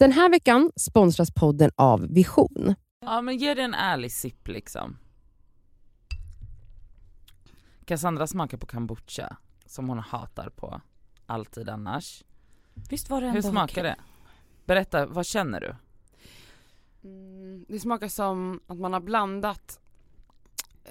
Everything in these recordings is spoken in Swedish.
Den här veckan sponsras podden av Vision. Ja men ge det en ärlig sipp liksom. Cassandra smakar på kombucha som hon hatar på alltid annars. Visst var det Hur smakar det? Berätta, vad känner du? Mm, det smakar som att man har blandat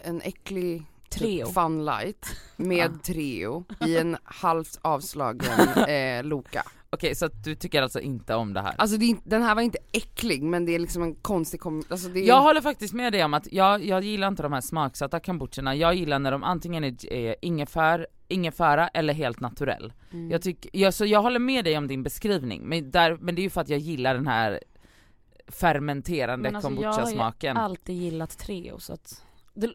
en äcklig Treo. typ Fun Light med Ja. Treo i en halvt avslagen eh, Loka. Okej så att du tycker alltså inte om det här? Alltså det är, inte- den här var inte äcklig men det är liksom en konstig kom- alltså det är, Jag håller faktiskt med dig om att jag, jag gillar inte de här smaksatta kombucherna, jag gillar när de antingen är eh, ingefär, ingefära eller helt naturell. Mm. Jag, tycker, jag, så jag håller med dig om din beskrivning, men, där, men det är ju för att jag gillar den här fermenterande Men alltså, jag har ju kombucha-smaken. alltid gillat Treo så att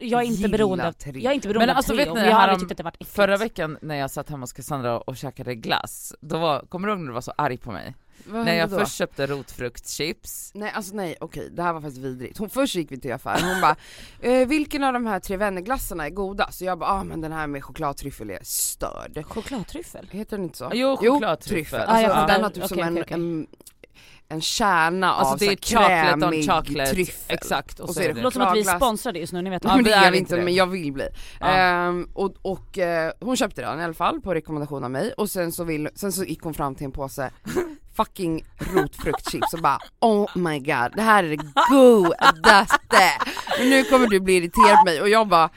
jag är inte beroende av, Treo. jag är inte beroende Men av alltså, Treo, vet ni, jag har tyckt att det varit äckligt. Förra veckan när jag satt hemma hos Cassandra och käkade glass, då var, kommer du ihåg när du var så arg på mig? Vad när jag då? först köpte rotfruktschips, Nej alltså nej okej, det här var faktiskt vidrigt. Hon, först gick vi till affären, hon bara eh, vilken av de här tre vännerglassarna är goda? Så jag bara ah men den här med chokladtryffel är störd. Chokladtryffel? Heter den inte så? Jo, chokladtryffel. Alltså, Ah, jag för fattar. den har typ som Okej, en, en, en kärna alltså av det är chocolate on chocolate, tryffel. exakt, och, Och så så är det det Låter som att vi är sponsrade just nu, ni vet Ja, vad men det vi är vi inte det. men jag vill bli. Ja. Ehm, och och eh, hon köpte den i alla fall på rekommendation av mig och sen så, vill, sen så gick hon fram till en påse fucking rotfruktchips och bara oh my god det här är det godaste! Men nu kommer du bli irriterad på mig och jag bara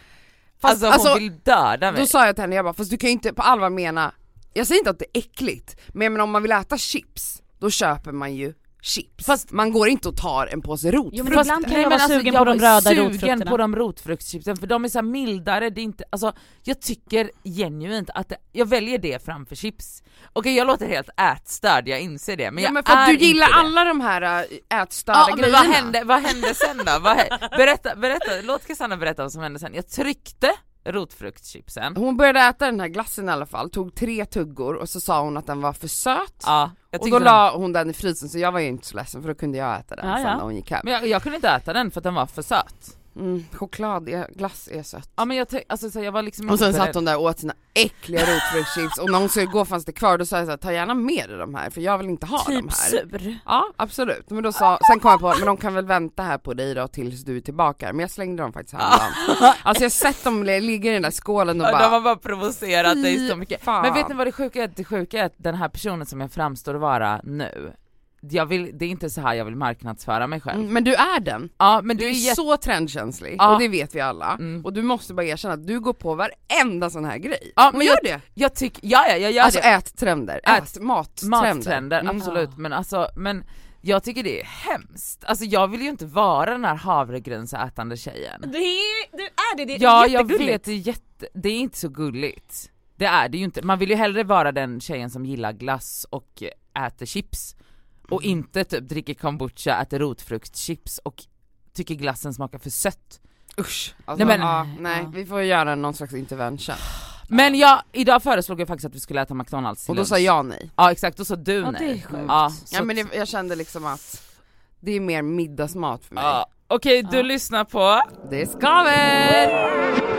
fast, alltså, hon vill döda mig. då sa jag till henne, jag bara fast du kan ju inte på allvar mena, jag säger inte att det är äckligt, men jag menar om man vill äta chips, då köper man ju chips. Fast man går inte och tar en påse rotfrukt. Jo, men ibland kan nej, jag men vara sugen jag på de röda sugen rotfrukterna. på de rotfruktschipsen för de är så här mildare, det är inte, alltså jag tycker genuint att det, jag väljer det framför chips. Okej jag låter helt ätstörd, jag inser det men ja, jag men för att är du gillar det. alla de här äh, ätstörda Ja men grejerna. vad hände, vad hände sen då? Berätta, berätta, låt Cassandra berätta vad som hände sen. Jag tryckte rotfruktschipsen, Hon började äta den här glassen i alla fall, tog tre tuggor och så sa hon att den var för söt. ja, och då la hon den i frysen så jag var ju inte så ledsen för då kunde jag äta den Ja, sen ja. när hon gick hem. men jag, jag kunde inte äta den för att den var för söt. Mm, choklad, är, glass är sött. Ja men jag, alltså, så jag var liksom Och sen satt hon där och åt sina äckliga rotfruktschips och när hon skulle gå fanns det kvar, då sa jag så här, ta gärna med dig de här för jag vill inte ha de Typ här. sur. Ja absolut, men då sa, sen kom jag på, men de kan väl vänta här på dig då tills du är tillbaka, men jag slängde dem faktiskt häromdagen. Alltså jag har sett dem li- ligga i den där skålen och bara de har bara provocerat dig så mycket. fan. Men vet ni vad det sjuka är? Det sjuka är att den här personen som jag framstår vara nu, jag vill, det är inte så här jag vill marknadsföra mig själv. Mm, Men du är den, Ja men du du är är jätte... så trendkänslig Ja. och det vet vi alla. Mm. Och du måste bara erkänna att du går på varenda sån här grej. Ja, men gör jag- det! Jag tycker, ja ja jag gör Alltså det. ättrender, Ät- ät, mattrender. Mattrender, Mm. absolut. Men alltså, men jag tycker det är hemskt. Alltså jag vill ju inte vara den här havregrynsätande tjejen. Det är, du är det, det är Ja jag vet, det är, jätte, det är inte så gulligt. Det är det ju inte. Man vill ju hellre vara den tjejen som gillar glass och äter chips. Och inte typ dricker kombucha, äter rotfruktschips och tycker glassen smakar för sött. Usch. Alltså, Nej, men- ja, nej, Ja. vi får göra någon slags intervention. Men jag, idag föreslog jag faktiskt att vi skulle äta McDonalds till Och då lunch. sa jag nej. Ja exakt, då sa du Ja, nej. det är sjukt. Ja, Ja men det, jag kände liksom att det är mer middagsmat för mig. ja. Okej, du Ja. lyssnar på Det skaver!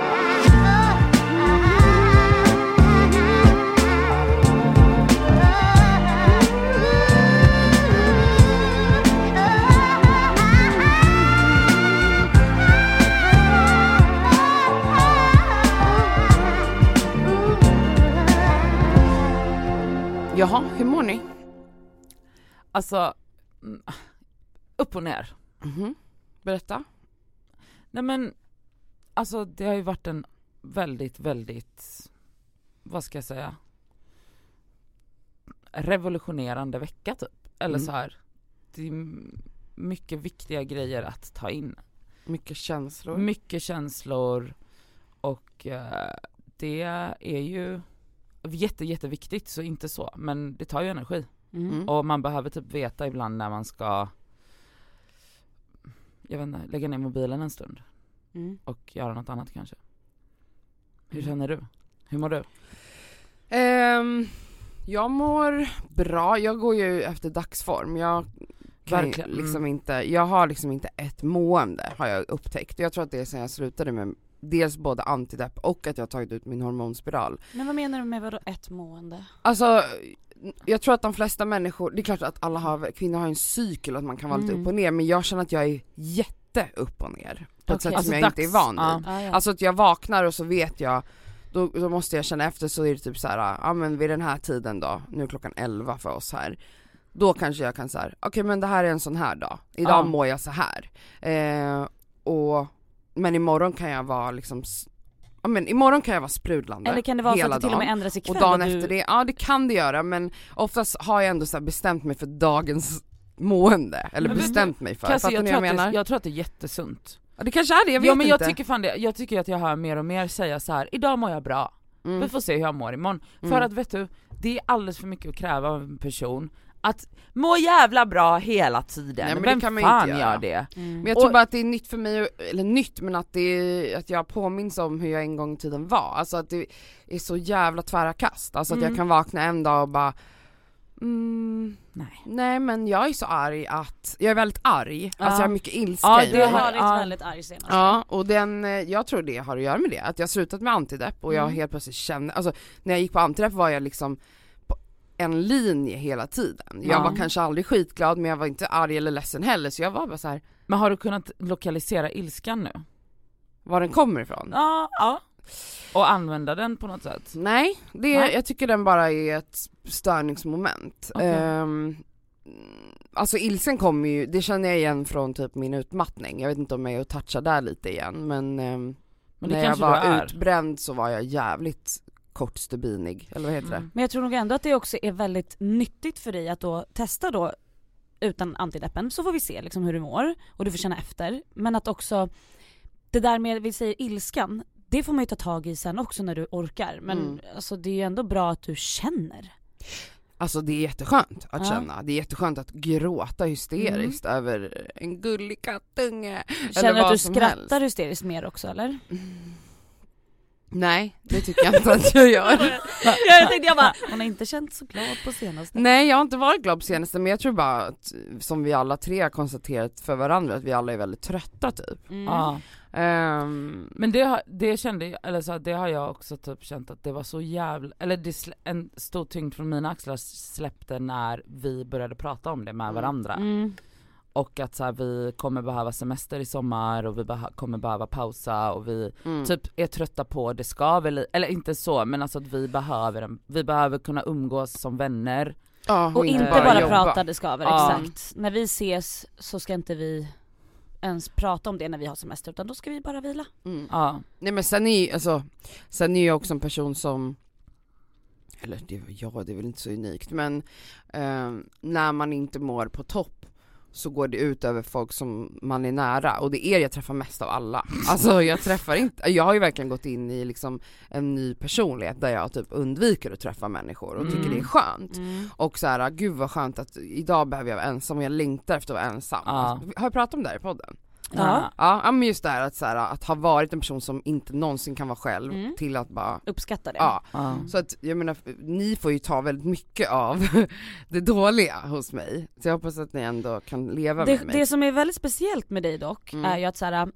Alltså, mm, upp och ner. Mhm. Berätta. Nej men, alltså det har ju varit en väldigt, väldigt, vad ska jag säga, revolutionerande vecka typ. Eller Mm. så här. det är mycket viktiga grejer att ta in. Mycket känslor. Mycket känslor och eh, det är ju jätte, jätteviktigt, så inte så, men det tar ju energi. Mm. Mm. Och man behöver typ veta ibland när man ska, jag vet inte, lägga ner mobilen en stund Mm. och göra något annat kanske. Hur Mm. känner du? Hur mår du? Ehm, jag mår bra, jag går ju efter dagsform. Jag kan ju Verkligen, mm. liksom inte, jag har liksom inte ett mående har jag upptäckt. Jag tror att det är sen jag slutade med dels både antidepp och att jag har tagit ut min hormonspiral. Men vad menar du med vadå ett mående? Alltså jag tror att de flesta människor, det är klart att alla har, kvinnor har en cykel att man kan vara lite Mm. upp och ner men jag känner att jag är jätte upp och ner på ett Okej. sätt Alltså som jag inte är dags- van vid. Ja, ja. Alltså att jag vaknar och så vet jag, då, då måste jag känna efter så är det typ så här, ja men vid den här tiden då, nu är klockan 11 för oss här, då kanske jag kan säga, okej men det här är en sån här dag, idag Ja. mår jag så här. Eh, och, men imorgon kan jag vara liksom, men imorgon kan jag vara sprudlande Eller kan det vara så att det till och med ändras ikväll? Och dagen du... efter det, ja det kan det göra men oftast har jag ändå så bestämt mig för dagens mående, eller Men bestämt mig för, Cassie, fattar jag, ni jag att menar? det, jag tror att det är jättesunt. Ja, det kanske är det, jag vet ja men jag inte. tycker fan det, jag tycker att jag hör mer och mer säga så här: idag mår jag bra, mm. vi får se hur jag mår imorgon. För Mm. att vet du, det är alldeles för mycket att kräva av en person att må jävla bra hela tiden. Nej, men det Vem kan man ju fan inte göra. gör det? Mm. Men jag tror Och- bara att det är nytt för mig, eller nytt men att det är, att jag påminns om hur jag en gång i tiden var, alltså att det är så jävla tvära kast, alltså att Mm. jag kan vakna en dag och bara mm, Nej. nej men jag är så arg att, jag är väldigt arg, alltså jag har mycket ilska Ja, Du har varit ja. väldigt arg senast. Ja och den, eh, jag tror det har att göra med det, att jag har slutat med antidepp och jag Mm. helt plötsligt känner, alltså när jag gick på antidepp var jag liksom en linje hela tiden. Jag Ja. var kanske aldrig skitglad men jag var inte arg eller ledsen heller så jag var bara så här Men har du kunnat lokalisera ilskan nu? var den kommer ifrån. Ja, ja. Och använda den på något sätt? Nej, det, Nej. jag tycker den bara är ett störningsmoment. Okej. Ehm, alltså ilsen kommer ju, det känner jag igen från typ min utmattning, jag vet inte om jag är och touchar där lite igen men, ehm, Men det när jag var utbränd så var jag jävligt kortstubinig, eller vad heter Mm. Men jag tror nog ändå att det också är väldigt nyttigt för dig att då testa då utan antideppen så får vi se liksom hur du mår och du får känna efter. Men att också det där med, vi säger ilskan, det får man ju ta tag i sen också när du orkar. Men Mm. alltså det är ju ändå bra att du känner. det? Alltså det är jätteskönt att Ja. känna, det är jätteskönt att gråta hysteriskt över en gullig kattunge. Känner du att du skrattar helst. hysteriskt mer också eller? Nej, det tycker jag inte att jag gör. jag tänkte jag bara, hon har inte känt så glad på senaste. Nej jag har inte varit glad på senaste men jag tror bara att, som vi alla tre har konstaterat för varandra, att vi alla är väldigt trötta typ. Mm. Ja. Ehm, Men det, har- det kände jag, eller så, det har jag också typ känt att det var så jävla, eller det, en stor tyngd från mina axlar släppte när vi började prata om det med Mm. varandra. Mm. Och att så här, vi kommer behöva semester i sommar och vi beha- kommer behöva pausa och vi mm. typ är trötta på det skaver li- eller inte så men alltså att vi behöver en, vi behöver kunna umgås som vänner. ja, Och inte bara, jobba. prata det skaver, Ja. exakt. När vi ses så ska inte vi ens prata om det när vi har semester utan då ska vi bara vila. Mm. Ja. Nej men sen är alltså, sen är jag också en person som eller det, ja det är väl inte så unikt men ehm, när man inte mår på topp så går det ut över folk som man är nära och det är er jag träffar mest av alla. Alltså jag träffar inte, jag har ju verkligen gått in i liksom en ny personlighet där jag typ undviker att träffa människor och tycker Mm. det är skönt. Och så här, gud vad skönt att idag behöver jag vara ensam och jag längtar efter att vara ensam. Alltså, har jag pratat om det här i podden? Ja. Ja, ja men just det här att, så här, att ha varit en person som inte någonsin kan vara själv Mm. till att bara, Uppskattar det. ja. Ja. Så att jag menar, ni får ju ta väldigt mycket av det dåliga hos mig. Så jag hoppas att ni ändå kan leva Det, med mig. det som är väldigt speciellt med dig dock Mm. är ju att så här,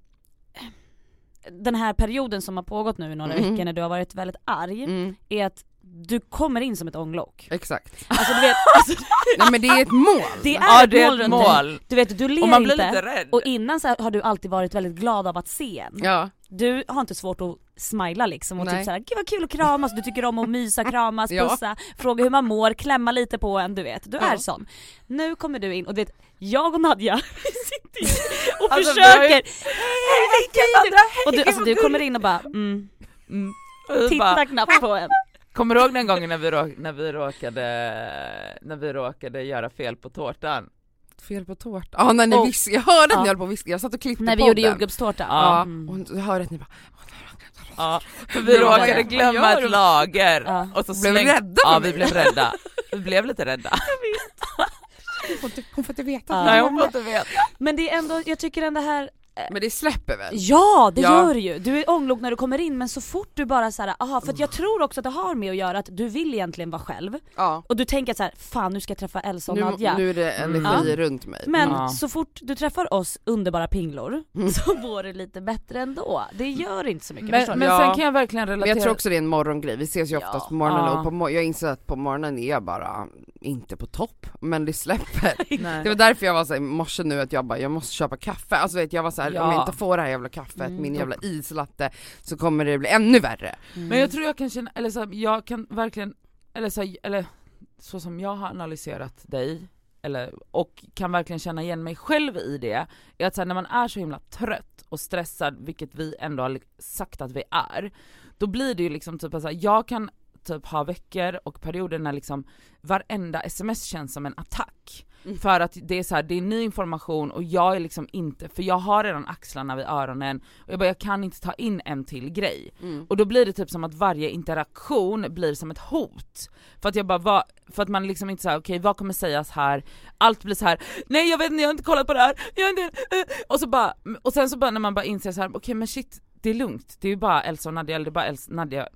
den här perioden som har pågått nu i några Mm. veckor när du har varit väldigt arg, Mm, är att du kommer in som ett ånglok. exakt. Alltså du vet, alltså, Nej men det är ett mål! det är Ja ett det mål är ett mål. Du vet, du ler Och man blir inte. lite rädd. Och innan så har du alltid varit väldigt glad av att se en. Ja, Du har inte svårt att smila liksom och Nej. typ såhär, gud vad kul att kramas, du tycker om att mysa, kramas, Ja. pussa, fråga hur man mår, klämma lite på en, du vet. Du Ja. är sån. Nu kommer du in och du vet, jag och Nadja, sitter och Alltså, försöker, hej vad kul! Och du, alltså, du kommer in och bara, mm, Mm. Vi titta bara, knappt på en. Kommer du ihåg den gången när vi, råk, när vi råkade, när vi råkade göra fel på tårtan? fel på tårta. Ja när ni viskade, jag hörde att ni Ja. höll på att viska, jag satt och klippte När vi podden. gjorde jordgubbstårta. Ja. Mm. Och jag hörde att ni bara, Ja, för vi råkade glömma ett lager Ja. och så Blev släng- rädda Ja vi blev rädda, vi blev lite rädda. hon får inte, hon får inte veta. Ja. Nej hon får inte veta. Men det är ändå, jag tycker ändå här, Men det släpper väl? Ja det Ja. gör det ju! Du är ånglok när du kommer in men så fort du bara såhär, aha för att jag tror också att det har med att göra att du vill egentligen vara själv Ja. och du tänker att så här, fan nu ska jag träffa Elsa och Nu, Nadja nu är det energi runt mig. Men Ja. så fort du träffar oss underbara pinglor Mm. så går det lite bättre ändå. Det gör inte så mycket Men, men Ja. sen kan jag verkligen Men relatera. jag tror också det är en morgongrej, vi ses ju oftast Ja. på morgonen Ja. och på jag inser att på morgonen är jag bara inte på topp, men det släpper. Det var därför jag var såhär i morse nu att jag bara, jag måste köpa kaffe, alltså vet jag var såhär, om Ja. jag inte får det här jävla kaffet, Mm. min jävla islatte, så kommer det bli ännu värre. Men jag tror jag kan känna, eller så här, jag kan verkligen, eller så, här, eller så som jag har analyserat dig, eller, och kan verkligen känna igen mig själv i det, är att så här, när man är så himla trött och stressad, vilket vi ändå har sagt att vi är, då blir det ju liksom typ att så här, jag kan typ ha veckor och perioder när liksom varenda sms känns som en attack. Mm. För att det är så här, det är ny information och jag är liksom inte, för jag har redan axlarna vid öronen och jag bara jag kan inte ta in en till grej. Mm. Och då blir det typ som att varje interaktion blir som ett hot. För att jag bara, vad, för att man liksom inte säger okej vad kommer sägas här? Allt blir så här: nej jag vet inte, jag har inte kollat på det här, jag inte, eh." och så bara, och sen så bara när man bara inser så här: okej men shit, det är lugnt, det är ju bara Elsa och Nadja, eller det är bara Elsa, Nadja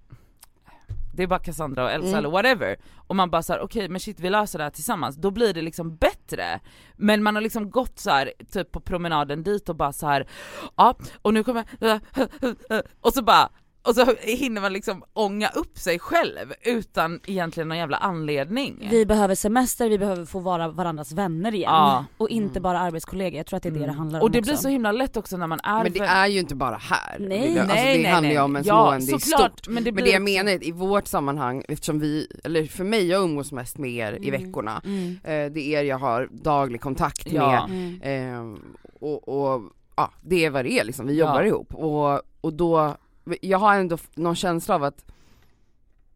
det är bara Cassandra och Elsa Mm. eller whatever. Och man bara såhär, okej men shit vi löser det här tillsammans, då blir det liksom bättre. Men man har liksom gått så här typ på promenaden dit och bara så här, ja och nu kommer och så bara och så hinner man liksom ånga upp sig själv utan egentligen någon jävla anledning. Vi behöver semester, vi behöver få vara varandras vänner igen. Ja. Och inte bara arbetskollegor, jag tror att det är det det handlar om Och det också. blir så himla lätt också när man är Men det för- är ju inte bara här. Nej. alltså, nej, det nej, handlar ju om en ja, smående i såklart, stort. Men det, Men blir det jag menar är i vårt sammanhang, eftersom vi, eller för mig, jag umgås mest med er i Mm. veckorna, Mm. eh, det är er jag har daglig kontakt Ja. Mm. med, eh, och, och ja, det är vad det är liksom, vi Ja. jobbar ihop. Och, och då, jag har ändå någon känsla av att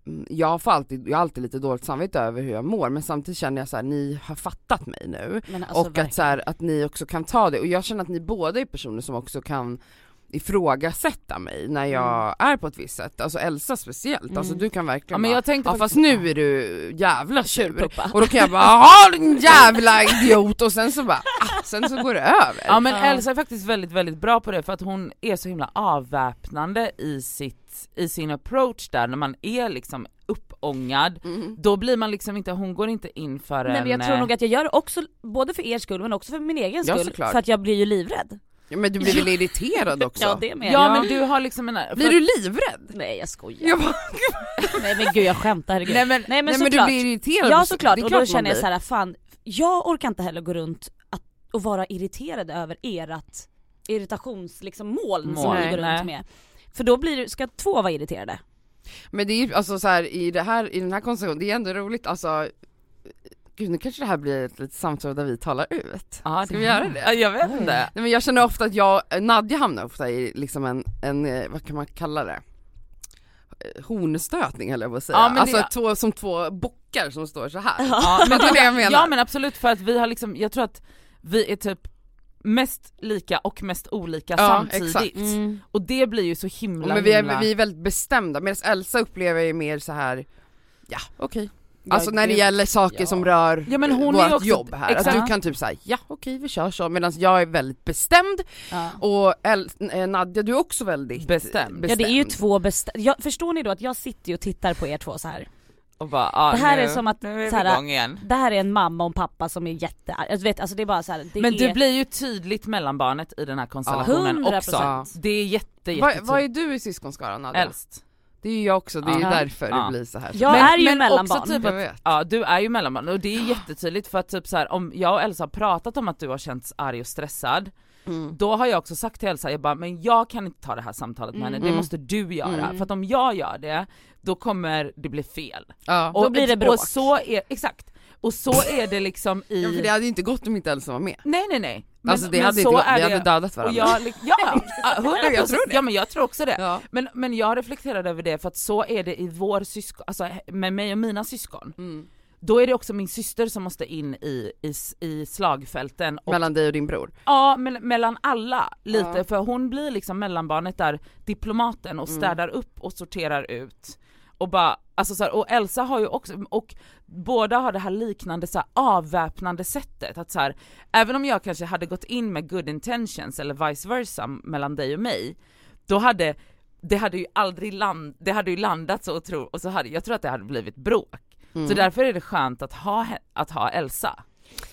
mm, jag får alltid, jag har alltid lite dåligt samvete över hur jag mår men samtidigt känner jag så här: ni har fattat mig nu. Alltså, och att, så här, att ni också kan ta det. Och jag känner att ni båda är personer som också kan ifrågasätta mig när jag är på ett visst sätt, alltså Elsa speciellt, Mm. alltså du kan Ja verkligen men bara, jag tänkte ja fast nu är du jävla Tjurpuppa. och då kan jag bara ja din jävla idiot och sen så bara, ah, sen så går det över. Ja men Ja. Elsa är faktiskt väldigt väldigt bra på det för att hon är så himla avväpnande i, sitt, i sin approach där när man är liksom uppångad, Mm. då blir man liksom inte, hon går inte in för Nej en... men jag tror eh, nog att jag gör det också, både för er skull men också för min egen Ja, skull. såklart. för att jag blir ju livrädd. Ja, men du blir väl irriterad också? Ja det med. Ja men du har liksom en... Blir du livrädd? Nej jag skojar. Jag bara, Nej men gud jag skämtar herregud. Nej men, Nej men nej men du blir irriterad Ja såklart, och då känner jag så här: fan, jag orkar inte heller gå runt att, och vara irriterad över erat irritations liksom, moln som ni går runt nej. med. För då blir ska två vara irriterade? Men det är ju alltså så här, i det här, i den här konstellationen, det är ändå roligt alltså Gud nu kanske det här blir ett litet samtal där vi talar ut. Ja, Ska vi göra det? Ja, jag vet inte. Nej men jag känner ofta att jag, Nadja hamnar ofta i liksom en, en eh, vad kan man kalla det? Eh, Hornstötning höll jag på att säga. Ja, men det- alltså två, som två bockar som står så här. Ja, men det är det jag menar. Ja men absolut för att vi har liksom, jag tror att vi är typ mest lika och mest olika Ja, samtidigt. exakt. Och det blir ju så himla men vi är, himla... vi är väldigt bestämda, medan Elsa upplever ju mer så här. ja okej. Ja, Alltså när det gäller saker Ja. som rör Ja, men hon vårt också- jobb här, att exakt. du kan typ säga ja okej vi kör så, medan jag är väldigt bestämd Ja. och El- eh, Nadja du är också väldigt Bestämd. Ja det är ju två jag, förstår ni då att jag sitter ju och tittar på er två så här. och bara, ah, Det här nu, är som att är så vi här- igång igen. Det här är en mamma och en pappa som är jätte, jag vet, alltså det är bara så här, det Men är... du blir ju tydligt mellanbarnet i den här konstellationen 100%. också. Det är jätte, Vad, jättetydligt. vad är du i syskonskaran Nadja? Äldst. Det är ju jag också, det är ju Ja. därför Ja. det blir så här. Jag Men- är ju men mellanbarn. också typ att-. Ja du är ju mellanbarn och det är jättetydligt för att typ så här, om jag och Elsa har pratat om att du har känts arg och stressad Mm. Då har jag också sagt till Elsa, jag bara, men jag kan inte ta det här samtalet med henne, det Mm. måste du göra. Mm. För att om jag gör det, då kommer det bli fel. Ja. Och, blir det bråk. Och så är, exakt, och så är det liksom i... ja för det hade ju inte gått om inte Elsa var med. Nej nej nej. Men, alltså det men hade inte så gått, är vi det. hade dödat och varandra. jag, ja, hundra Jag tror det. Ja men jag tror också det. Ja. Men, men jag reflekterade över det för att så är det i vår syskon, alltså med mig och mina syskon. Mm. Då är det också min syster som måste in i, i, i slagfälten och Mellan dig och din bror. Ja, men, mellan alla lite, Ja. för hon blir liksom mellanbarnet där, diplomaten och Mm. städar upp och sorterar ut. Och bara, alltså så här, och Elsa har ju också, och båda har det här liknande så här, avväpnande sättet att så här, även om jag kanske hade gått in med good intentions eller vice versa mellan dig och mig, då hade det hade ju aldrig land, det hade ju landat så otro, och så hade, jag tror att det hade blivit bråk. Mm. Så därför är det skönt att ha, att ha Elsa.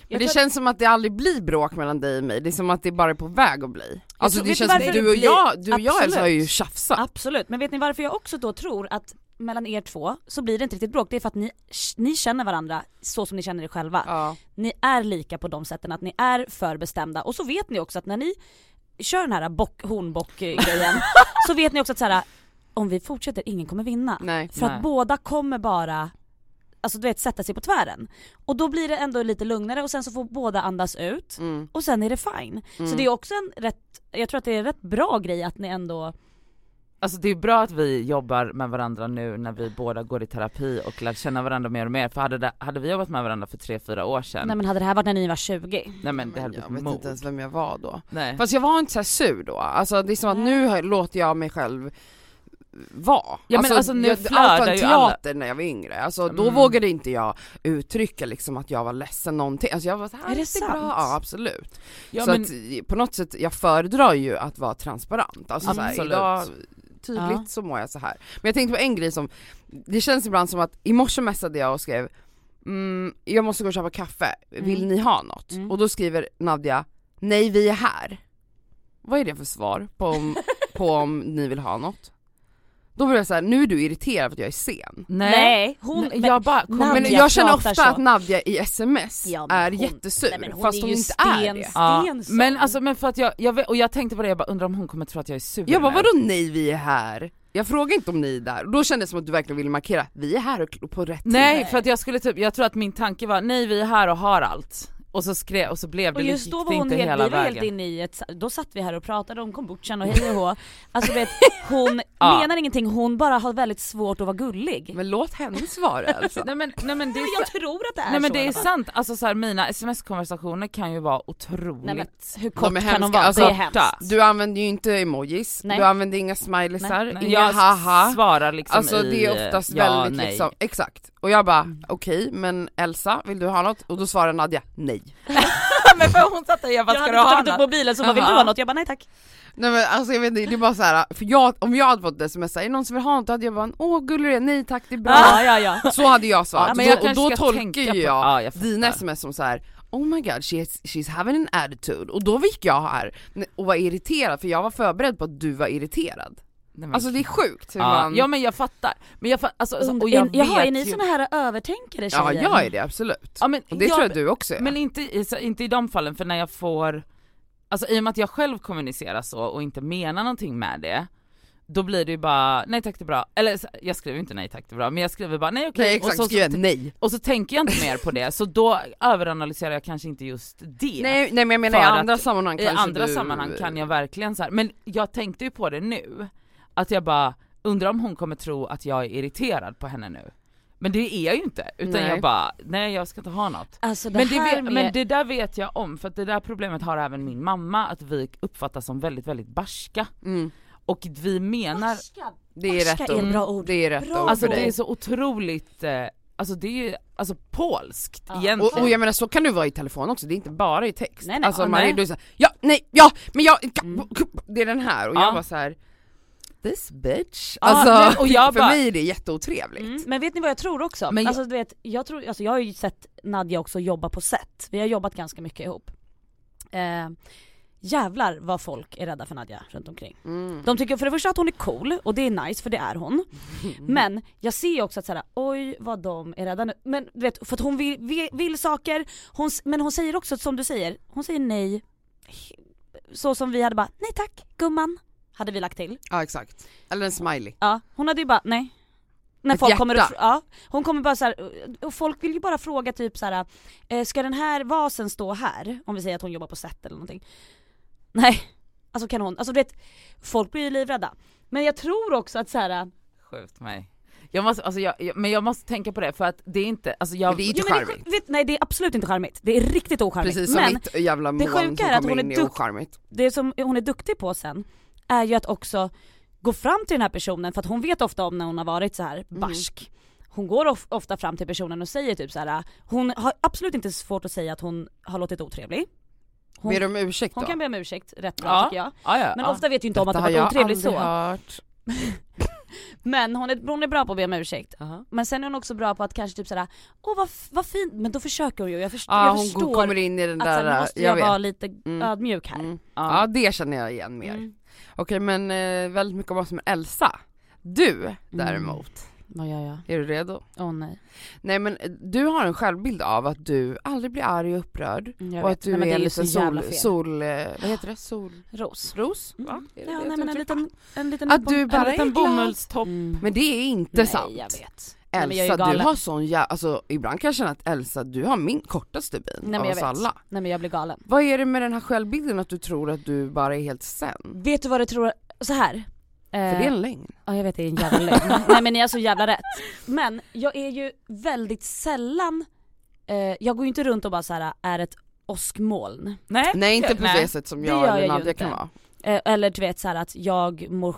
Men det känns som att det aldrig blir bråk mellan dig och mig, det är som att det bara är på väg att bli. Alltså det känns som du och jag, du och jag Elsa har ju tjafsat. Absolut, men vet ni varför jag också då tror att mellan er två så blir det inte riktigt bråk, det är för att ni, ni känner varandra så som ni känner er själva. Ja. Ni är lika på de sätten, att ni är för bestämda och så vet ni också att när ni kör den här bock, hornbock-grejen så vet ni också att så här, om vi fortsätter, ingen kommer vinna. Nej. För Nej. att båda kommer bara Alltså du vet sätta sig på tvären. Och då blir det ändå lite lugnare och sen så får båda andas ut Mm. och sen är det fine. Mm. Så det är också en rätt, jag tror att det är en rätt bra grej att ni ändå Alltså det är bra att vi jobbar med varandra nu när vi båda går i terapi och lär känna varandra mer och mer, för hade, det, hade vi jobbat med varandra för tre fyra år sedan, Nej men hade det här varit när ni var 20? nej men det hade jag blivit vet mord. inte ens vem jag var då. Nej. Fast jag var inte så här sur då, alltså det är som att nu låter jag mig själv vara. Ja, men alltså, nu jag, allt alla- teater när jag var yngre, alltså då Mm. vågade inte jag uttrycka liksom att jag var ledsen någonting, alltså jag var såhär, Är det sant? bra? Ja absolut. Ja, så men, att på något sätt, jag föredrar ju att vara transparent, alltså så här, Absolut. idag tydligt Ja. så mår jag så här. Men jag tänkte på en grej som, det känns ibland som att i morse messade jag och skrev mm, jag måste gå och köpa kaffe, vill Mm. ni ha något? Mm. Och då skriver Nadja, nej vi är här. Vad är det för svar på om, på om ni vill ha något? Då blir jag såhär, nu är du irriterad för att jag är sen. nej, hon, men, jag bara kom, Nadja Men jag känner ofta så. att Nadja i sms Ja, är hon- jättesur, nej, men hon fast är hon inte är sten- det. ja, men alltså men för att jag, jag och jag tänkte på det, jag bara undrar om hon kommer tro att jag är sur Jag bara vadå nej vi är här? Jag frågar inte om ni är där, och då kändes det som att du verkligen ville markera, vi är här och på rätt Nej tid. för att jag skulle typ, jag tror att min tanke var nej vi är här och har allt. Och så skrev, och så blev det, och just gick då det var hon inte helt, hela vi var helt vägen. inne i ett, då satt vi här och pratade om kombuchan och hej och hå. Alltså vet, hon Ja. menar ingenting, hon bara har väldigt svårt att vara gullig. Men låt henne svara alltså. Nej men, nej men det Men är, jag tror att det är nej men så det i är sant, alltså så här, mina sms-konversationer kan ju vara otroligt Nej men hur kort är kan de vara? alltså, det är hemskt. Du använder ju inte emojis, Nej. du använder inga smileysar, inga jag haha. svarar liksom Alltså i det är oftast ja, väldigt nej. liksom, exakt. Och jag bara okej men Elsa vill du ha något? Och då svarar Nadja nej. men för hon satt där, jag bara Jag ska hade du ha tagit upp något? mobilen så bara vill du ha något? Jag bara nej tack. Nej men alltså jag vet inte, det är bara så här, för jag, om jag hade fått ett sms, är det någon som vill ha något? Då hade jag bara åh gullig är, nej tack det är bra. Ja ja ja. Så hade jag svarat, Ja, men jag och, och kanske då tolkar tänka ju på- jag Ja, jag dina sms som så här. Oh my god, she's, she's having an attitude. Och då gick jag här och var irriterad för jag var förberedd på att du var irriterad. Nej, Alltså det är sjukt hur ja, man... ja men jag fattar, men jag fattar, alltså, alltså, och jag Jaha, är ni ju... såna här övertänkare tjejer? Ja jag är det absolut. Ja, men, Och det jag, tror jag du också är. Men inte, i- inte i de fallen, för när jag får, alltså i och med att jag själv kommunicerar så och inte menar någonting med det, då blir det ju bara nej tack det är bra, eller jag skriver inte nej tack det är bra, men jag skriver bara nej okej, Nej och, exakt, så, skriver nej. och så tänker jag inte mer på det, så då överanalyserar jag kanske inte just det. Nej, nej men jag menar i andra sammanhang I kanske andra du... sammanhang kan jag verkligen så här. men jag tänkte ju på det nu, att jag bara undrar om hon kommer tro att jag är irriterad på henne nu. Men det är jag ju inte, utan Nej. jag bara, nej jag ska inte ha något. Alltså det Men det, vet, med... men det där vet jag om, för att det där problemet har även min mamma, att vi uppfattas som väldigt, väldigt barska. Mm, Och vi menar, det är Barska rätt är ord. ett bra ord. Det är rätt Bra ord alltså det är så otroligt, eh, alltså det är ju alltså polskt Ja. egentligen. Och, och jag menar så kan du vara i telefon också, det är inte bara i text. Nej, nej. alltså Ja, man nej. är du så här, ja, nej, ja, men jag, Mm. det är den här och Ja. jag var så här. This bitch. Ja, alltså nej, och jag för bara- mig är det jätteotrevligt. Mm. Men vet ni vad jag tror också? Men jag- alltså du vet, jag tror, alltså jag har ju sett Nadja också jobba på set. Vi har jobbat ganska mycket ihop. Eh, jävlar vad folk är rädda för Nadja runt omkring. Mm. De tycker för det första att hon är cool, och det är nice för det är hon. Men jag ser också att såhär, oj vad de är rädda nu. Men du vet, för att hon vill, vill, vill saker, hon, men hon säger också som du säger, hon säger nej. Så som vi hade bara, nej tack gumman, hade vi lagt till. Ja exakt. Eller en smiley. Ja, hon hade ju bara nej. När Ett folk kommer och, hjärta. ja, hon kommer bara så här, och folk vill ju bara fråga typ så här, eh, ska den här vasen stå här? Om vi säger att hon jobbar på set eller någonting. Nej, alltså kan hon, alltså du vet, folk blir ju livrädda. Men jag tror också att så här. Skjut mig. Jag måste, alltså jag, jag, men jag måste tänka på det för att det är inte, alltså jag, Men det är inte Jo, men det, charmigt. vet, nej det är absolut inte charmigt, det är riktigt ocharmigt. Precis som men mitt jävla moln som kommer hon är in är ocharmigt. det som hon är duktig på sen är ju att också gå fram till den här personen för att hon vet ofta om när hon har varit så här Mm. barsk. hon går of, ofta fram till personen och säger typ så här. hon har absolut inte svårt att säga att hon har låtit otrevlig. Hon, Ber om ursäkt då? hon kan be om ursäkt rätt bra Ja. tycker jag. Ja, ja, Men ofta vet ju inte om att Detta har varit jag otrevlig aldrig så. hört. Men hon är, hon är bra på att be om ursäkt. Aha. Men sen är hon också bra på att kanske typ såhär, åh vad, vad fint, men då försöker hon ju. Jag, först, Ja jag hon förstår kommer in i den att där, sen måste jag jag, vara lite Mm. ödmjuk här. Mm. Ja. Ja det känner jag igen mer. Mm. Okej men eh, väldigt mycket om oss med Elsa. Du däremot, Vad gör jag? är du redo? Åh nej. Nej men eh, du har en självbild av att du aldrig blir arg och upprörd Mm, Jag och vet. att du nej, men det är är ju en så liten jävla sol, fel. sol, eh, vad heter det? Solros? Ros. Va? Mm. Är det Ja det nej men en liten, en liten Att du bara En liten är glad. bomullstopp. Mm. Men det är inte nej, sant. jag vet. Nej, men jag är Elsa du har sån jä- alltså ibland kan jag känna att Elsa du har min kortaste bin Nej, men av oss vet. alla. Nej men jag blir galen. Vad är det med den här självbilden att du tror att du bara är helt sen? Vet du vad du tror, så här. För det är Eh, en lögn. Ja jag vet det är en jävla lögn. Nej men ni har så jävla rätt. Men jag är ju väldigt sällan, eh, jag går ju inte runt och bara så här är ett åskmoln. Nej, Nej inte på Nej. det sättet som jag eller Nadja kan vara. Eh, eller du vet så här att jag mår,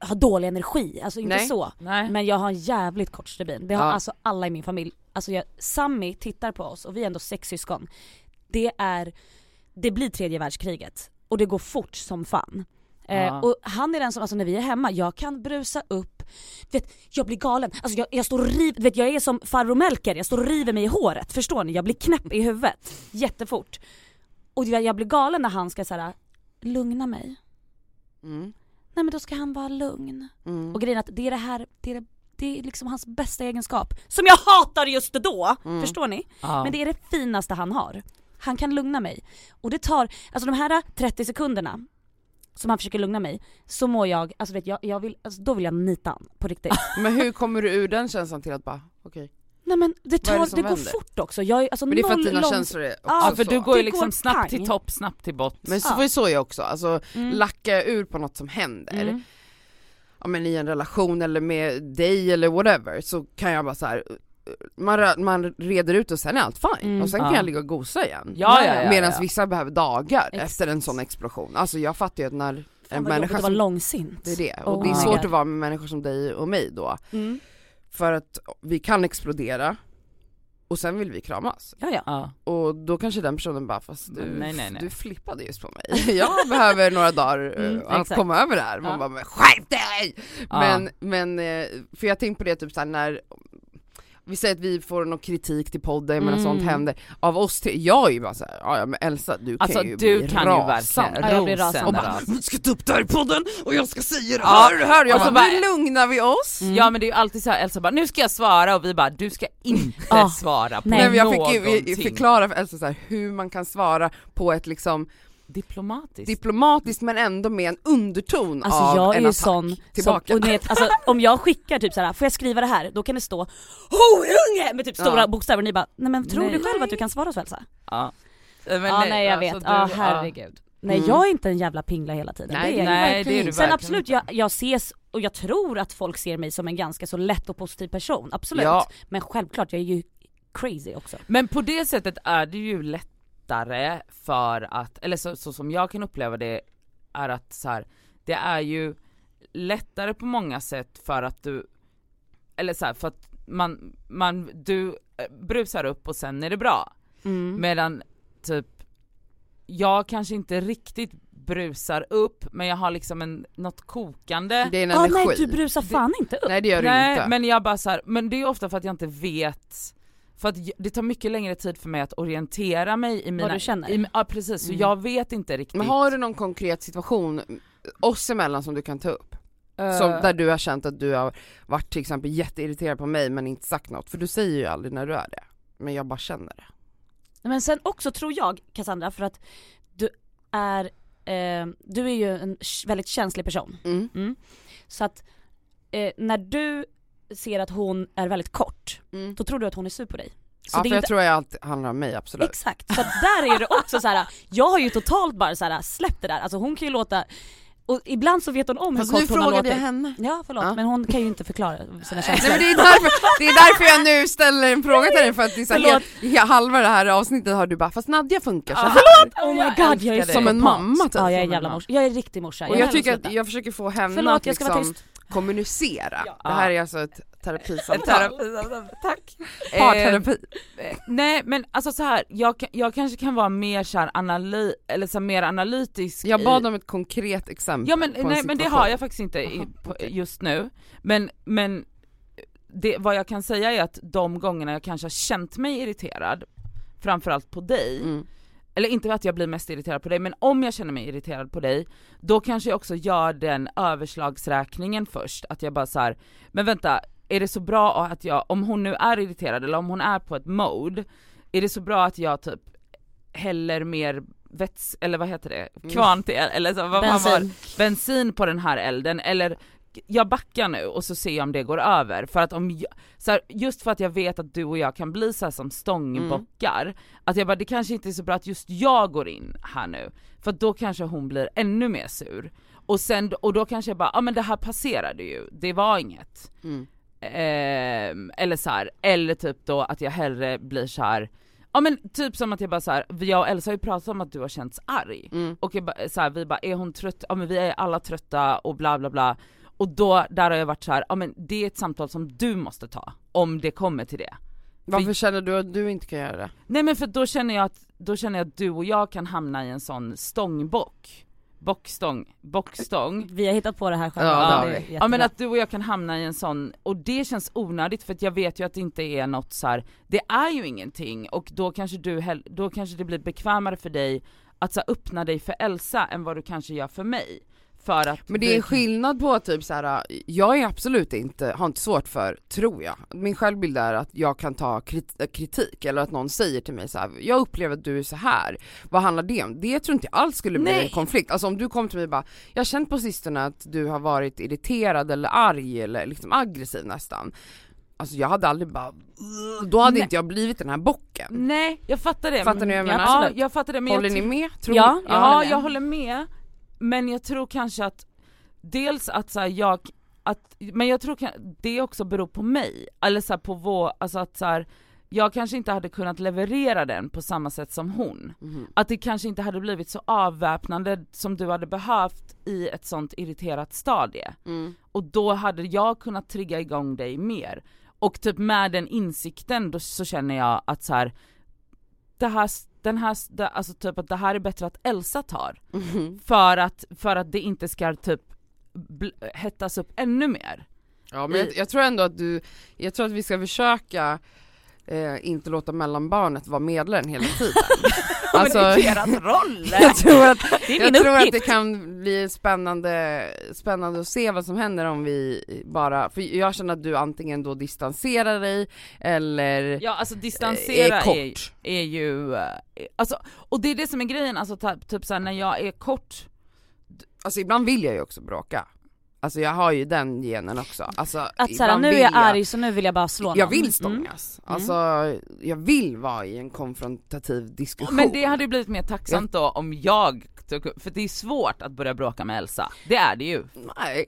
har dålig energi, alltså inte Nej. så. Nej. Men jag har en jävligt kort stubin. Det har Ja. alltså alla i min familj. Alltså jag, Sammy tittar på oss och vi är ändå sex syskon. Det är, det blir tredje världskriget. Och det går fort som fan. Eh, Ja. och han är den som, alltså när vi är hemma, jag kan brusa upp, du vet, jag blir galen. Alltså jag, jag står och du vet jag är som farbror Melker, jag står och river mig i håret, förstår ni? Jag blir knäpp i huvudet, jättefort. Och jag, jag blir galen när han ska såhär, lugna mig. Mm. Nej men då ska han vara lugn. Mm. Och grejen är att det är det här, det är, det, det är liksom hans bästa egenskap. Som jag hatar just då! Mm. Förstår ni? Ja. Men det är det finaste han har. Han kan lugna mig. Och det tar, alltså de här 30 sekunderna som han försöker lugna mig, så mår jag, alltså vet jag, jag vill, alltså då vill jag nita han på riktigt. Men hur kommer du ur den känslan till att bara, okej. Nej men det, tar, det som det, går fort också. Jag är alltså Men det är för att dina långt- känslor är också Ja, Ja för så. du går ju Det liksom går snabbt pang. till topp, snabbt till bott. Men så, Ja. för så jag också, alltså Mm. lackar jag ur på något som händer, Mm. ja men i en relation eller med dig eller whatever, så kan jag bara så här. Man, man reder ut och sen är allt fine, Mm. och sen kan Ja. jag ligga och gosa igen. Ja, ja, ja, Medan ja. vissa behöver dagar Exakt. efter en sån explosion. Alltså jag fattar ju att när en människa att vara som, långsint. det är det, och Oh det är svårt God. att vara med människor som dig och mig då, Mm. För att vi kan explodera och sen vill vi kramas. Ja ja. Ja. Och då kanske den personen bara, fast du, Nej, nej, nej. du flippade just på mig. Jag behöver några dagar eh, Mm, att exakt. komma över det här. Man Ja. bara, men skärp dig! Ja. Men, men, eh, för jag tänkte på det typ såhär när vi säger att vi får någon kritik till podden, men Mm. sånt händer. Av oss tre, jag är ju bara såhär, ja ja, men Elsa du Alltså kan ju du bli kan ju rasande. verkligen Ja, jag rasande. Och bara, vi ska ta upp det här i podden och jag ska säga det Ja. här och det här. Jag Och så bara, bara- nu lugnar vi oss. Mm. Ja men det är ju alltid så här, Elsa bara nu ska jag svara och vi bara du ska inte Ja. svara på Nej, Nej, men jag fick ju någonting. förklara för Elsa så här, hur man kan svara på ett liksom Diplomatiskt. diplomatiskt men ändå med en underton Alltså av jag är en ju attack sån, tillbaka. som, och vet, alltså, om jag skickar typ såhär, får jag skriva det här? Då kan det stå HORUNGE! med typ stora Ja. bokstäver och ni bara, nej men tror Nej. du själv att du kan svara så Elsa? ja. Men ja nej jag alltså vet, du- ja herregud. Nej Mm. jag är inte en jävla pingla hela tiden, Nej, det är jag nej, inte. det är du Sen verkligen absolut, inte. jag, jag ses och jag tror att folk ser mig som en ganska så lätt och positiv person, absolut. Ja. Men självklart, jag är ju crazy också. Men på det sättet är det ju lättare för att, eller så, så som jag kan uppleva det, är att så här, det är ju lättare på många sätt för att du, eller så här, för att man, man, du eh, brusar upp och sen är det bra. Mm. Medan typ, jag kanske inte riktigt brusar upp men jag har liksom en, något kokande. Det är en ah, energi. nej du brusar fan inte upp. Nej det gör du Nej inte. men jag bara så här, men det är ofta för att jag inte vet för att det tar mycket längre tid för mig att orientera mig i mina... du känner? I, ja precis, så Mm. jag vet inte riktigt. Men har du någon konkret situation oss emellan som du kan ta upp? Eh, Som, där du har känt att du har varit till exempel jätteirriterad på mig men inte sagt något, för du säger ju aldrig när du är det. Men jag bara känner det. Men sen också tror jag Cassandra, för att du är, eh, du är ju en väldigt känslig person. Mm. Mm. Så att eh, när du ser att hon är väldigt kort, Mm. då tror du att hon är sur på dig. Så Ja det för är jag inte, tror jag allt handlar om mig absolut. exakt, så att där är det också så här. jag har ju totalt bara så här släppt det där, alltså hon kan ju låta, och ibland så vet hon om hur Fast nu kort hon har frågade låtit. jag henne. Ja förlåt, Ja. men hon kan ju inte förklara sina Nej känslor. men det är, därför, det är därför jag nu ställer en fråga till dig för att det är här, Förlåt. halva det här avsnittet har du bara, fast Nadja funkar så Ja. här. Oh my Jag god, jag är. Som en mamma typ. Ja jag är en jävla morsa, jag är en riktig morsa. Och jag tycker att jag försöker få henne Förlåt att jag ska vara liksom tyst. Kommunicera. Ja. Det här är alltså ett terapisamtal. Terapi, tack. Parterapi. Eh, nej men alltså så här, jag, jag kanske kan vara mer så här analy, eller så här, mer analytisk Jag i- bad om ett konkret exempel Ja men, nej, men det har jag faktiskt inte i, på, just nu. Men, men det, vad jag kan säga är att de gångerna jag kanske har känt mig irriterad, framförallt på dig, Mm. Eller inte att jag blir mest irriterad på dig, men om jag känner mig irriterad på dig, då kanske jag också gör den överslagsräkningen först, att jag bara så här, men vänta, är det så bra att jag, om hon nu är irriterad eller om hon är på ett mode, är det så bra att jag typ häller mer vets, eller vad heter det, kvarn till, eller så, vad man var, Bensin. bensin på den här elden eller jag backar nu och så ser jag om det går över för att om jag, så här, just för att jag vet att du och jag kan bli så här som stångbockar, att jag bara det kanske inte är så bra att just jag går in här nu för då kanske hon blir ännu mer sur och sen och då kanske jag bara, ja ah, men det här passerade ju, det var inget. Mm. Ehm, eller så här, eller typ då att jag hellre blir så här. ja men typ som att jag bara så här, jag och Elsa har ju pratat om att du har känts arg. Mm. Och jag bara, så här, vi bara, är hon trött? Ja men vi är alla trötta och bla bla bla. Och då, där har jag varit så här, ja men det är ett samtal som du måste ta, om det kommer till det. Varför känner du att du inte kan göra det? Nej men för då känner jag att, då känner jag att du och jag kan hamna i en sån stångbock. Bockstång, bockstång. Vi har hittat på det här själva. Ja, det. Ja men att du och jag kan hamna i en sån, och det känns onödigt för att jag vet ju att det inte är något så här. det är ju ingenting och då kanske du, då kanske det blir bekvämare för dig att så öppna dig för Elsa än vad du kanske gör för mig. För att Men det är skillnad på typ så här. jag är absolut inte, har inte svårt för, tror jag, min självbild är att jag kan ta krit- kritik eller att någon säger till mig så här: jag upplever att du är så här. vad handlar det om? Det tror inte jag alls skulle bli Nej. en konflikt, alltså om du kom till mig och bara, jag har känt på sistone att du har varit irriterad eller arg eller liksom aggressiv nästan. Alltså jag hade aldrig bara, då hade Nej. inte jag blivit den här bocken. Nej, jag fattar det. Fattar ni vad jag ja, menar? Ja, jag fattar det men Håller ni med? Tror Ja, jag Ja, håller jag håller med. Men jag tror kanske att, dels att så här, jag, att, men jag tror det också beror på mig. Eller så här, på vår, alltså att så här, jag kanske inte hade kunnat leverera den på samma sätt som hon. Mhm. Att det kanske inte hade blivit så avväpnande som du hade behövt i ett sånt irriterat stadie. Mm. Och då hade jag kunnat trigga igång dig mer. Och typ med den insikten då så känner jag att så här, det här, den här, det, alltså typ att det här är bättre att Elsa tar. Mhm. För att, för att det inte ska typ hettas upp ännu mer. Ja men jag, jag tror ändå att du, jag tror att vi ska försöka eh, inte låta mellanbarnet vara medlaren hela tiden. alltså, Men det är deras roll! jag tror att, det jag tror att det kan bli spännande, spännande att se vad som händer om vi bara, för jag känner att du antingen då distanserar dig eller Ja alltså distansera är är, kort. är ju, eh, alltså, och det är det som är grejen, alltså typ såhär när jag är kort, Alltså ibland vill jag ju också bråka. Alltså jag har ju den genen också. Alltså, Att såhär, nu är jag arg så nu vill jag bara slå Jag någon. vill Mm. stångas. Alltså jag vill vara i en konfrontativ diskussion. men det hade ju blivit mer tacksamt då om jag för det är svårt att börja bråka med Elsa, det är det ju. Nej.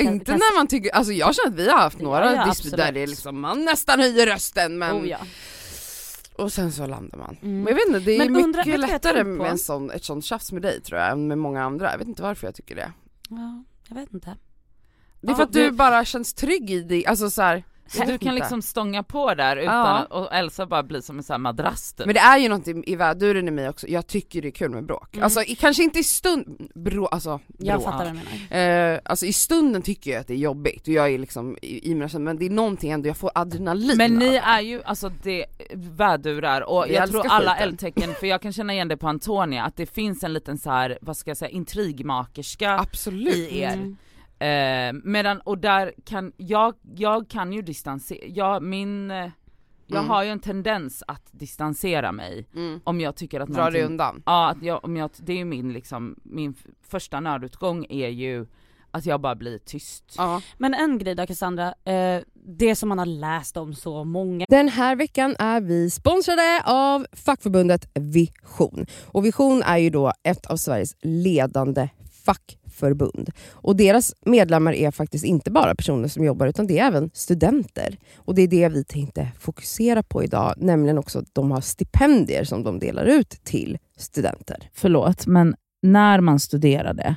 Inte när man tycker, alltså jag känner att vi har haft några ja, där det är liksom, man nästan höjer rösten men Oh, ja. och sen så landar man. Mm. Men jag vet inte, det är Men undrar- mycket jag lättare med en sån, ett sånt tjafs med dig tror jag än med många andra, jag vet inte varför jag tycker det. ja, jag vet inte. Det är för att du- bara känns trygg i dig, alltså så här, Så jag du kan inte. liksom stånga på där utan Ja. att, och Elsa bara blir som en sån här madrass typ. Men det är ju något i, i väduren i mig också, jag tycker det är kul med bråk. Mm. Alltså i, kanske inte i stund, brå, alltså Jag brå. fattar vad du menar. Eh, alltså i stunden tycker jag att det är jobbigt och jag är liksom i, i mina känslor, men det är någonting ändå, jag får adrenalin Men ni är ju alltså det, vädurar och Vi jag tror alla skiten. eldtecken, för jag kan känna igen det på Antonia, att det finns en liten så här, vad ska jag säga, intrigmakerska Absolut. i er. Mm. Eh, medan, och där kan, jag, jag kan ju distansera, jag, min, eh, jag Mm. har ju en tendens att distansera mig Mm. om jag tycker att Dra dig undan. Ja, att jag, om jag, det är ju min liksom, min första nödutgång är ju att jag bara blir tyst. Ja. Men en grej då Cassandra, eh, det som man har läst om så många Den här veckan är vi sponsrade av fackförbundet Vision. Och Vision är ju då ett av Sveriges ledande fackförbund. Och deras medlemmar är faktiskt inte bara personer som jobbar utan det är även studenter. Och det är det vi tänkte fokusera på idag, nämligen också att de har stipendier som de delar ut till studenter. Förlåt, men när man studerade,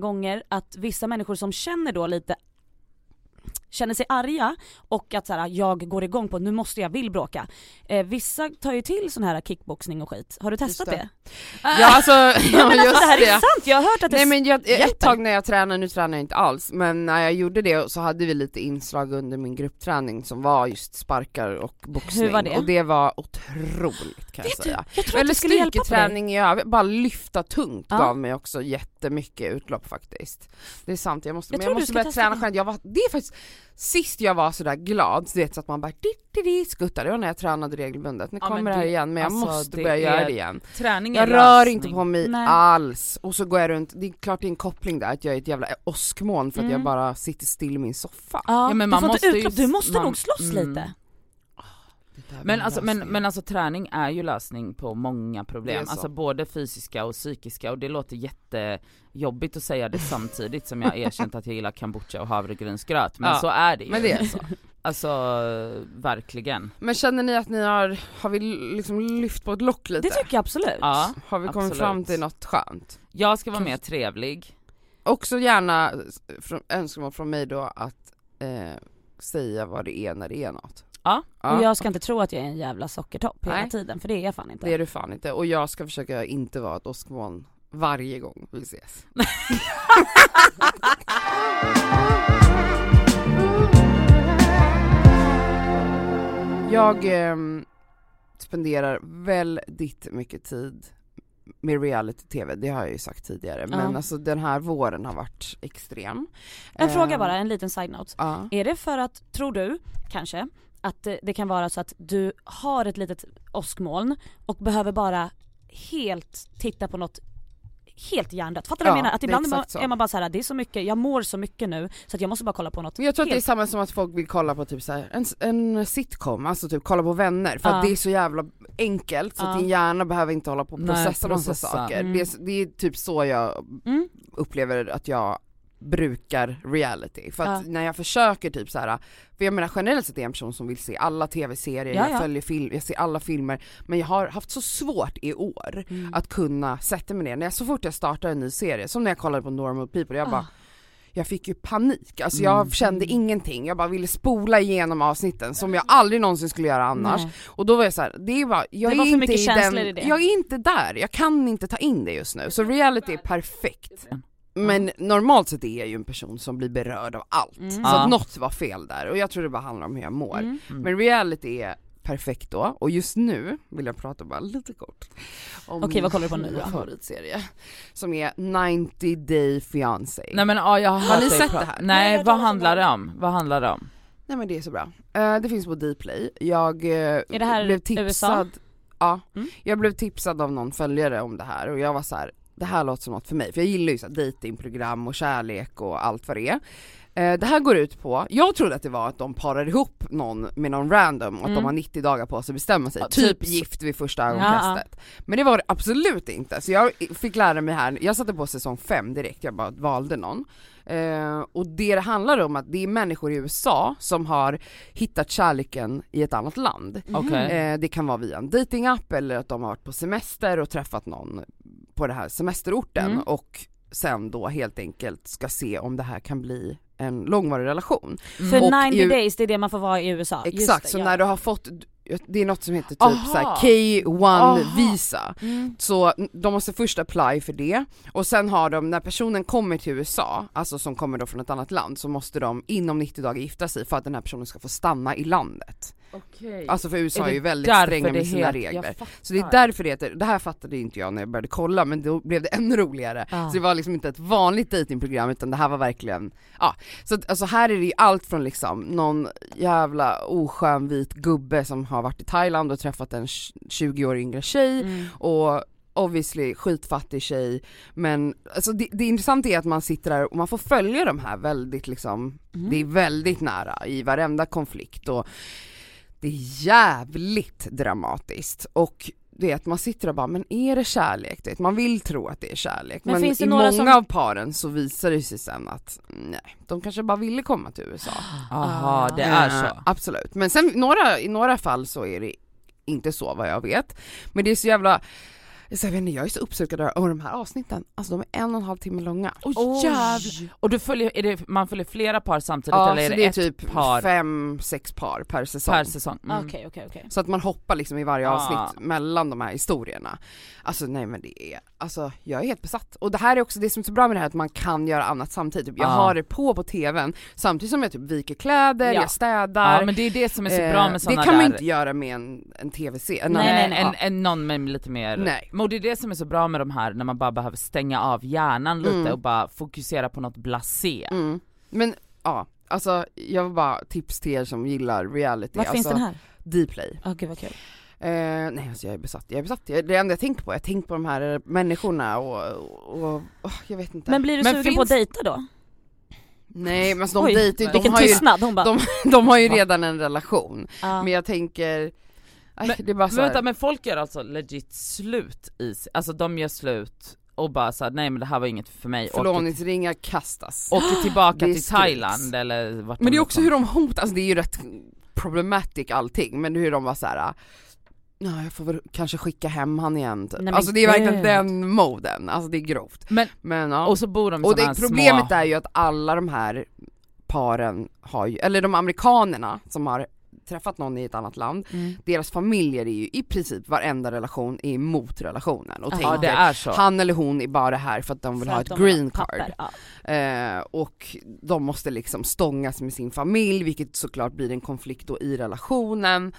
Gånger att vissa människor som känner då lite känner sig arga och att så här, jag går igång på nu måste jag vill bråka. Eh, vissa tar ju till sån här kickboxning och skit. Har du testat det. det? Ja alltså, ja, alltså, just det här det. är sant, jag har hört att det Nej men jag, ett tag när jag tränade, nu tränar jag inte alls, men när jag gjorde det så hade vi lite inslag under min gruppträning som var just sparkar och boxning. Hur var det? Och det var otroligt kan jag Vet du, säga. jag tror Eller styrketräning i övrigt, bara lyfta tungt Ja. gav mig också jättemycket utlopp faktiskt. Det är sant, jag måste, Jag men jag du måste börja träna själv. Jag var, det är faktiskt, sist jag var sådär glad, du vet så att man bara di, skuttar, det var när jag tränade regelbundet. Nu Ja, kommer det här igen men jag alltså, måste det börja göra det igen. Träning Jag rör lösning. inte på mig Nej. alls, och så går jag runt, det är klart det är en koppling där att jag är ett jävla åskmoln för att Mm. jag bara sitter still i min soffa. Ja, Ja, men du man inte måste ju- utlopp, du måste man- nog slåss mm. lite. Men alltså, men, men alltså träning är ju lösning på många problem, alltså både fysiska och psykiska och det låter jättejobbigt att säga det samtidigt som jag erkänt att jag gillar kombucha och havregrynsgröt, men Ja, så är det ju. Men det är så. Alltså verkligen. Men känner ni att ni har, har vi liksom lyft på ett lock lite? Det tycker jag absolut. Ja, har vi kommit absolut. fram till något skönt? jag ska vara Kanske- mer trevlig. Också gärna från, önskemål från mig då att eh, säga vad det är när det är något. Ja. Och jag ska inte tro att jag är en jävla sockertopp hela Nej. tiden, för det är jag fan inte. Det är du fan inte, och jag ska försöka inte vara ett åskmoln varje gång vi ses. Jag ehm, spenderar väldigt mycket tid med reality-tv, det har jag ju sagt tidigare, men Ja. alltså den här våren har varit extrem. En fråga Ehm, bara, en liten side-note. Ja. Är det för att, tror du, kanske, att det, kan vara så att du har ett litet åskmoln och behöver bara helt titta på något helt hjärndött. Fattar du vad Ja, jag menar? Att ibland är man, är man bara så här, det är så mycket, jag mår så mycket nu så att jag måste bara kolla på något jag tror att det är helt... samma som att folk vill kolla på typ så här, en, en sitcom, alltså typ kolla på vänner för att Ja. det är så jävla enkelt så Ja. att din hjärna behöver inte hålla på och Nej, processa massa processa. saker. Mm. Det, är, det är typ så jag Mm. upplever att jag brukar reality. För att Ja. när jag försöker typ så här, för jag menar generellt sett är jag en person som vill se alla tv-serier, Ja, jag ja. följer film, jag ser alla filmer, men jag har haft så svårt i år Mm. att kunna sätta mig ner. När jag, så fort jag startar en ny serie, som när jag kollade på Normal People, jag bara Ah. jag fick ju panik, alltså jag Mm. kände ingenting, jag bara ville spola igenom avsnitten som jag aldrig någonsin skulle göra annars. Nej. Och då var jag så här, det var, jag Det är inte i den, i jag är inte där, jag kan inte ta in det just nu. Så reality är perfekt. Men normalt sett är jag ju en person som blir berörd av allt. Mm. Så att något var fel där och jag tror det bara handlar om hur jag mår. Mm. Mm. Men reality är perfekt då, och just nu vill jag prata bara lite kort om Okej, vad kollar du på nu min då? favoritserie Som är 90 Day Fiancé. Nej men ja, jag har, Har ni sett det här? Nej, Nej, vad handlar det. om? Vad handlar det om? Nej men det är så bra. Eh, det finns på Dplay. Jag eh, Är det här blev USA? tipsad, ja, Mm. jag blev tipsad av någon följare om det här och jag var så här. Det här låter som något för mig, för jag gillar ju så här datingprogram och kärlek och allt vad det är. Eh, det här går ut på, jag trodde att det var att de parar ihop någon med någon random och att Mm. de har 90 dagar på sig att bestämma sig, Ja, typ, typ gift vid första ögonkastet. Men det var det absolut inte, så jag fick lära mig här, jag satte på säsong 5 direkt, jag bara valde någon. Eh, och det det handlar om att det är människor i USA som har hittat kärleken i ett annat land. Okej. Eh, det kan vara via en datingapp eller att de har varit på semester och träffat någon på den här semesterorten Mm. och sen då helt enkelt ska se om det här kan bli en långvarig relation. För Och 90 ju- days, det är det man får vara i USA. Exakt, det, så ja. när du har fått, det är något som heter typ Aha. såhär K1 Aha. visa. Mm. Så de måste först apply för det och sen har de, när personen kommer till USA, alltså som kommer då från ett annat land, så måste de inom 90 dagar gifta sig för att den här personen ska få stanna i landet. Okej. Alltså för USA är, det ju väldigt stränga med sina regler. Så det är därför det heter, det här fattade inte jag när jag började kolla men då blev det ännu roligare. Ah. Så det var liksom inte ett vanligt datingprogram utan det här var verkligen, ja. Så att, alltså här är det ju allt från liksom någon jävla oskön vit gubbe som har varit i Thailand och träffat en 20 år yngre tjej Mm. och obviously skitfattig tjej men alltså det, det intressanta är att man sitter där och man får följa de här väldigt liksom, Mm. det är väldigt nära i varenda konflikt och det är jävligt dramatiskt och det är att man sitter och bara, men är det kärlek? Det, man vill tro att det är kärlek Men men, finns det i några många som- av paren så visar det sig sen att nej, de kanske bara ville komma till USA. Aha, det Ah. är Eh, så. Absolut, men sen några, i några fall så är det inte så vad jag vet. Men det är så jävla, så jag, vet inte, jag är så uppslukad av de här avsnitten, alltså de är en och en halv timme långa. Oj Oj. jävlar. Och du följer, är det, man följer flera par samtidigt Ja, eller är det, det är ett typ par fem, sex par per säsong. per säsong? Mm. Okej okej okej. Så att man hoppar liksom i varje Ah. avsnitt mellan de här historierna. Alltså nej men det är, alltså jag är helt besatt. Och det här är också det som är så bra med det här att man kan göra annat samtidigt. Typ, jag Ah. har det på på tvn samtidigt som jag typ viker kläder, Ja. jag städar. Ja men det är det som är så Eh, bra med det sådana kan där man inte göra med en, en tv-serie. Nej, nej, nej. En, en, någon med lite mer, Nej. Men och det är det som är så bra med de här när man bara behöver stänga av hjärnan lite Mm. och bara fokusera på något blasé. Mm. Men ja, alltså jag vill bara tips till er som gillar reality. Var finns alltså, den här? Dplay. Åh gud vad kul. Eh, nej alltså jag är besatt, jag är besatt. Det enda jag tänker på, jag tänker på de här människorna och, och, och åh, jag vet inte. Men blir du Men sugen finns- på att dejta då? nej men alltså de Oj, dejtar de har, ju, tystnad, hon bara de, de har ju redan en relation. ja. Men jag tänker, aj, Men- det är bara så Men vänta men folk gör alltså legit slut i alltså de gör slut och bara såhär, nej men det här var inget för mig, förlovningsringar kastas. åker tillbaka till. Thailand eller vart Men det är också hur de hotar, alltså det är ju rätt problematic allting, men hur de var så här. Ja jag får väl kanske skicka hem han igen typ. Nej, Alltså det är verkligen gud. den moden, alltså det är grovt. Men, Men ja. och så bor de Och det, problemet små... är ju att alla de här paren har ju, eller de amerikanerna som har träffat någon i ett annat land, Mm. deras familjer är ju i princip varenda relation är emot relationen och Ja, Ja tänker det så. han eller hon är bara här för att de vill För ha ett green card. Ja. Eh, och de måste liksom stångas med sin familj vilket såklart blir en konflikt då i relationen.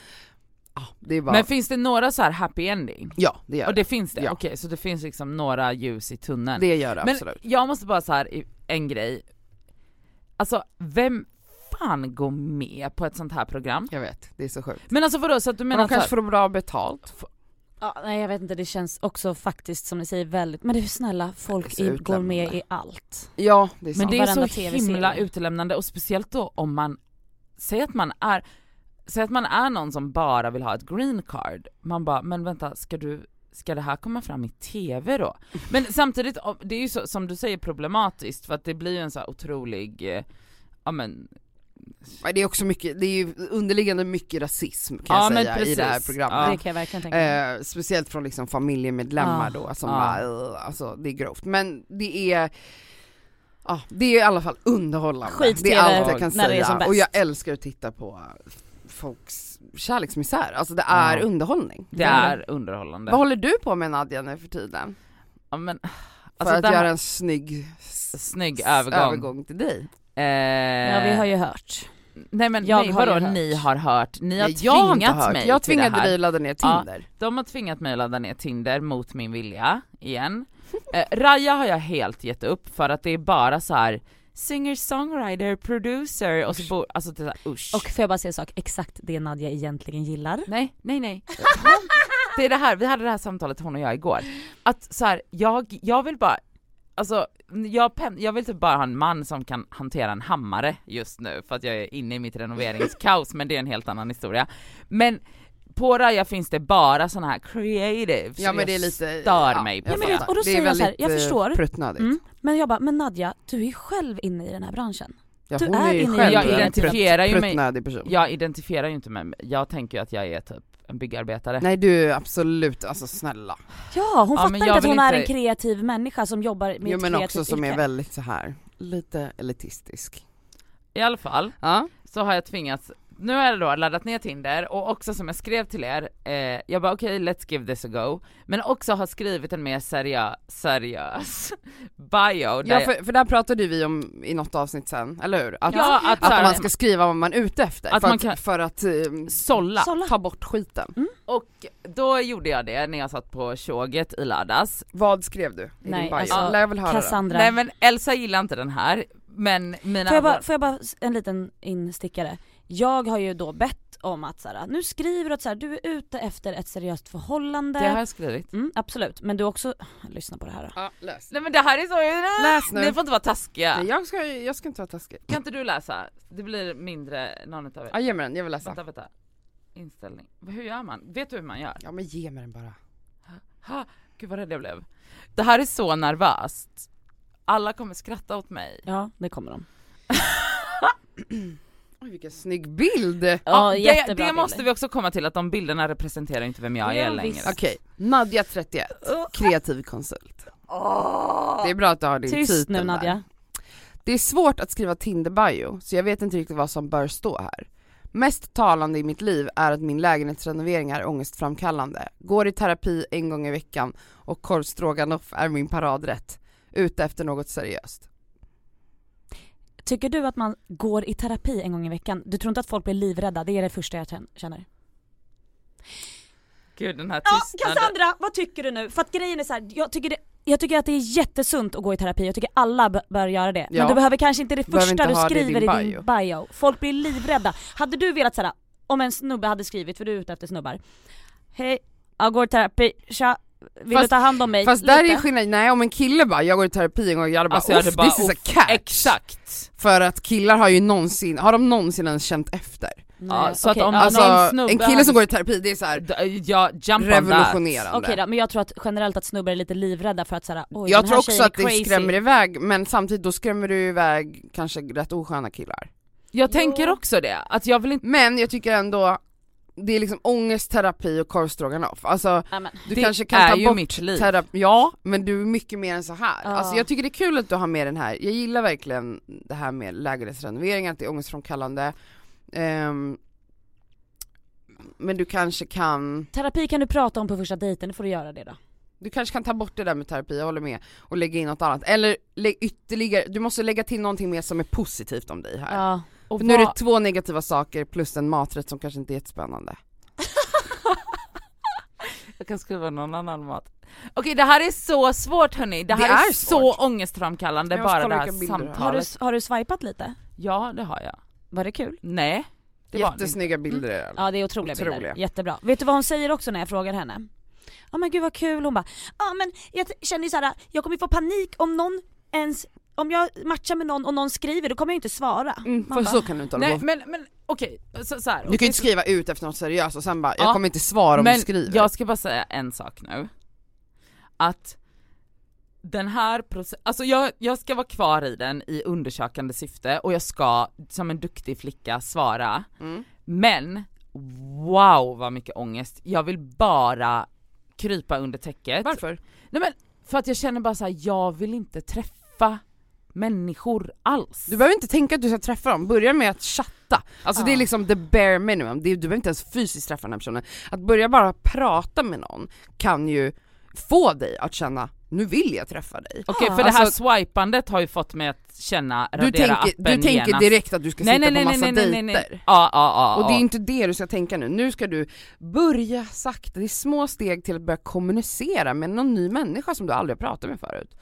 Ja, det är bara, Men finns det några så här happy ending? ja det gör Och det. det finns det? Ja. Okej så det finns liksom några ljus i tunneln. Det gör det Men absolut. jag måste bara så här en grej, alltså vem fan går med på ett sånt här program? Jag vet, det är så sjukt. Men alltså vadå, så att du Men menar de så här, kanske får bra betalt. Ja, nej jag vet inte, det känns också faktiskt som ni säger väldigt, men det är snälla, folk är i, går med i allt. Ja det är Men sant. det är så himla utelämnande och speciellt då om man, säg att man är, säg att man är någon som bara vill ha ett green card, man bara, men vänta ska du Ska det här komma fram i TV då? Men samtidigt, om- det är ju så, som du säger problematiskt för att det blir ju en så här otrolig, eh, ja men Det är också mycket, det är ju underliggande mycket rasism kan Ja, jag säga i det här precis. programmet. Det kan jag verkligen tänka mig. Eh, speciellt från liksom familjemedlemmar Ja. då som Ja. bara, "Ugh", alltså det är grovt. Men det är, ja det är i alla fall underhållande. Skit-TV det är allt jag kan säga. Och jag älskar att titta på folks kärleksmisär, alltså det är Ja. underhållning. det är underhållande. Vad håller du på med Nadja nu för tiden? Ja, men, För alltså att göra en snygg Snygg övergång. övergång till dig. Eh, Ja vi har ju hört. Nej men Jag nej, har vadå hört. ni har hört? Ni har Nej, jag har tvingat hört. mig Jag till det tvingade här. dig att ladda ner Ja. Tinder. De har tvingat mig att ladda ner Tinder mot min vilja, igen. Eh, Raja har jag helt gett upp för att det är bara så här singer, songwriter, producer och så bor, alltså det är så här, usch. Och får jag bara säga en sak, exakt det Nadja egentligen gillar. Nej, nej nej. det är det här, vi hade det här samtalet hon och jag igår. Att så här, jag, jag vill bara, alltså jag, pen, jag vill typ bara ha en man som kan hantera en hammare just nu för att jag är inne i mitt renoveringskaos men det är en helt annan historia. Men på Raja finns det bara såna här creative, Ja men det är jag lite, stör mig på Ja, men det. och då säger jag så här, väldigt, jag eh, förstår. Mm. Men jag bara, men Nadja, du är själv inne i den här branschen. Ja, Du är är inne i själv Jag en identifierar ju mig, jag identifierar ju inte med mig, jag tänker ju att jag är typ en byggarbetare. Nej du är absolut, alltså snälla. Ja, hon Ja, fattar inte att hon är inte- en kreativ människa som jobbar med Jo ett men också som yrke. är väldigt så här lite elitistisk. I alla fall, Ja, så har jag tvingats, nu har jag då laddat ner Tinder och också som jag skrev till er, eh, jag bara okej let's give this a go, men också har skrivit en mer seriös, seriös bio där ja för, för där pratade vi om i något avsnitt sen, eller hur? Att, Ja, att att här- man ska skriva vad man är ute efter, Att för, man att, kan- för att eh, sålla. Sålla. ta bort skiten. Och då gjorde jag det när jag satt på tjoget i lördags. Vad skrev du i Nej, din bio? alltså, Lär jag väl höra. Cassandra. Nej men Elsa gillar inte den här, men mina... Får jag, bara, får jag bara en liten instickare? Jag har ju då bett om att så här, nu skriver du att så här, du är ute efter ett seriöst förhållande. Det har jag skrivit. mm, absolut, men du också, lyssna på det här då. Ja, läs. Nej men det här är så... Läs nu. Ni får inte vara taskiga. Nej, jag, ska, jag ska inte vara taskig. Kan inte du läsa? Det blir mindre någon utav er. Ja, ge mig den, jag vill läsa. Vänta, vänta. Inställning. Hur gör man? Vet du hur man gör? Ja men ge mig den bara. Ha, gud vad rädd jag blev. Det här är så nervöst. Alla kommer skratta åt mig. Ja, det kommer de. Oj vilken snygg bild! Ja, det, jättebra det måste bilder. vi också komma till, att de bilderna representerar inte vem jag Ja, är längre. Okej, Nadja 31, kreativ konsult. Det är bra att du har din Tyst titel nu där. Nadja. Det är svårt att skriva Tinder-bio, så jag vet inte riktigt vad som bör stå här. Mest talande i mitt liv är att min lägenhetsrenovering är ångestframkallande. Går i terapi en gång i veckan och korv är min paradrätt. Ute efter något seriöst. Tycker du att man går i terapi en gång i veckan? Du tror inte att folk blir livrädda? Det är det första jag kän- känner. Gud den här Ja, tystnaden. Cassandra, vad tycker du nu? För att grejen är så här, jag tycker det jag tycker att det är jättesunt att gå i terapi, jag tycker alla bör göra det. Ja. Men du behöver kanske inte det första du skriver din i din bio. Folk blir livrädda. Hade du velat såhär, om en snubbe hade skrivit, för du är ute efter snubbar. Hej, jag går i terapi, tja, vill Fast- du ta hand om mig? Fast där Lite. är skillnaden, nej om en kille bara, jag går i terapi en gång, jag hade bara Alltså, jag hade "Uff, bara, this is a "Uff, catch. Exakt! För att killar har ju någonsin, har de någonsin ens känt efter? Nej, Ja, så att okej, om Alltså en kille som går i terapi, det är så här D- Ja, revolutionerande. Okej då, men jag tror att generellt att snubbar är lite livrädda för att såhär, oj jag den tror här också tjejen är att det crazy. skrämmer iväg, men samtidigt då skrämmer du iväg kanske rätt osköna killar. Jag tänker också det, att jag vill inte... Men jag tycker ändå, det är liksom ångestterapi och korvstroganoff. Alltså Ja, men, du det kanske kan är ta ju bort mitt liv. terapi, ja men du är mycket mer än så här. Ja. Alltså jag tycker det är kul att du har med den här, jag gillar verkligen det här med lägenhetsrenovering, att det är ångestframkallande. Ehm, men du kanske kan, terapi kan du prata om på första dejten, nu får du göra det då. du kanske kan ta bort det där med terapi, jag håller med, och lägga in något annat. Eller ytterligare, du måste lägga till någonting mer som är positivt om dig här. Ja. Och nu är det två negativa saker plus en maträtt som kanske inte är jättespännande. Jag kan skriva någon annan mat. Okej det här är så svårt hörni, det här Det är, är så ångestframkallande bara det här du har. Du, samtalet. har du swipat lite? Ja det har jag. Var det kul? Nej. Det. Jättesnygga bilder är det. Ja det är otroliga, Otroliga. bilder, jättebra. Vet du vad hon säger också när jag frågar henne? Ja men gud vad kul, hon bara ja men jag känner ju såhär, jag kommer ju få panik om någon ens, om jag matchar med någon och någon skriver då kommer jag inte svara. Mm, för bara, så kan du inte hålla Nej på. men, men okej, så, så här, Du kan ju inte skriva ut efter något seriöst och sen bara, jag Ja, kommer inte svara om men du skriver. jag ska bara säga en sak nu. Att den här processen, alltså jag, jag ska vara kvar i den i undersökande syfte och jag ska som en duktig flicka svara. Mm. Men wow vad mycket ångest, jag vill bara krypa under täcket. Varför? Nej men för att jag känner bara så här, jag vill inte träffa människor alls. Du behöver inte tänka att du ska träffa dem, börja med att chatta. Alltså Ja. det är liksom the bare minimum, du behöver inte ens fysiskt träffa den här personen. Att börja bara prata med någon kan ju få dig att känna, nu vill jag träffa dig. Okej Ah. för det här Alltså- swipandet har ju fått mig att känna Du radera tänker, appen du tänker genast. direkt att du ska sitta på massa nej, dejter. nej. Ja, ja, ja. Och det är inte det du ska tänka nu, nu ska du börja sakta, det är små steg till att börja kommunicera med någon ny människa som du aldrig har pratat med förut.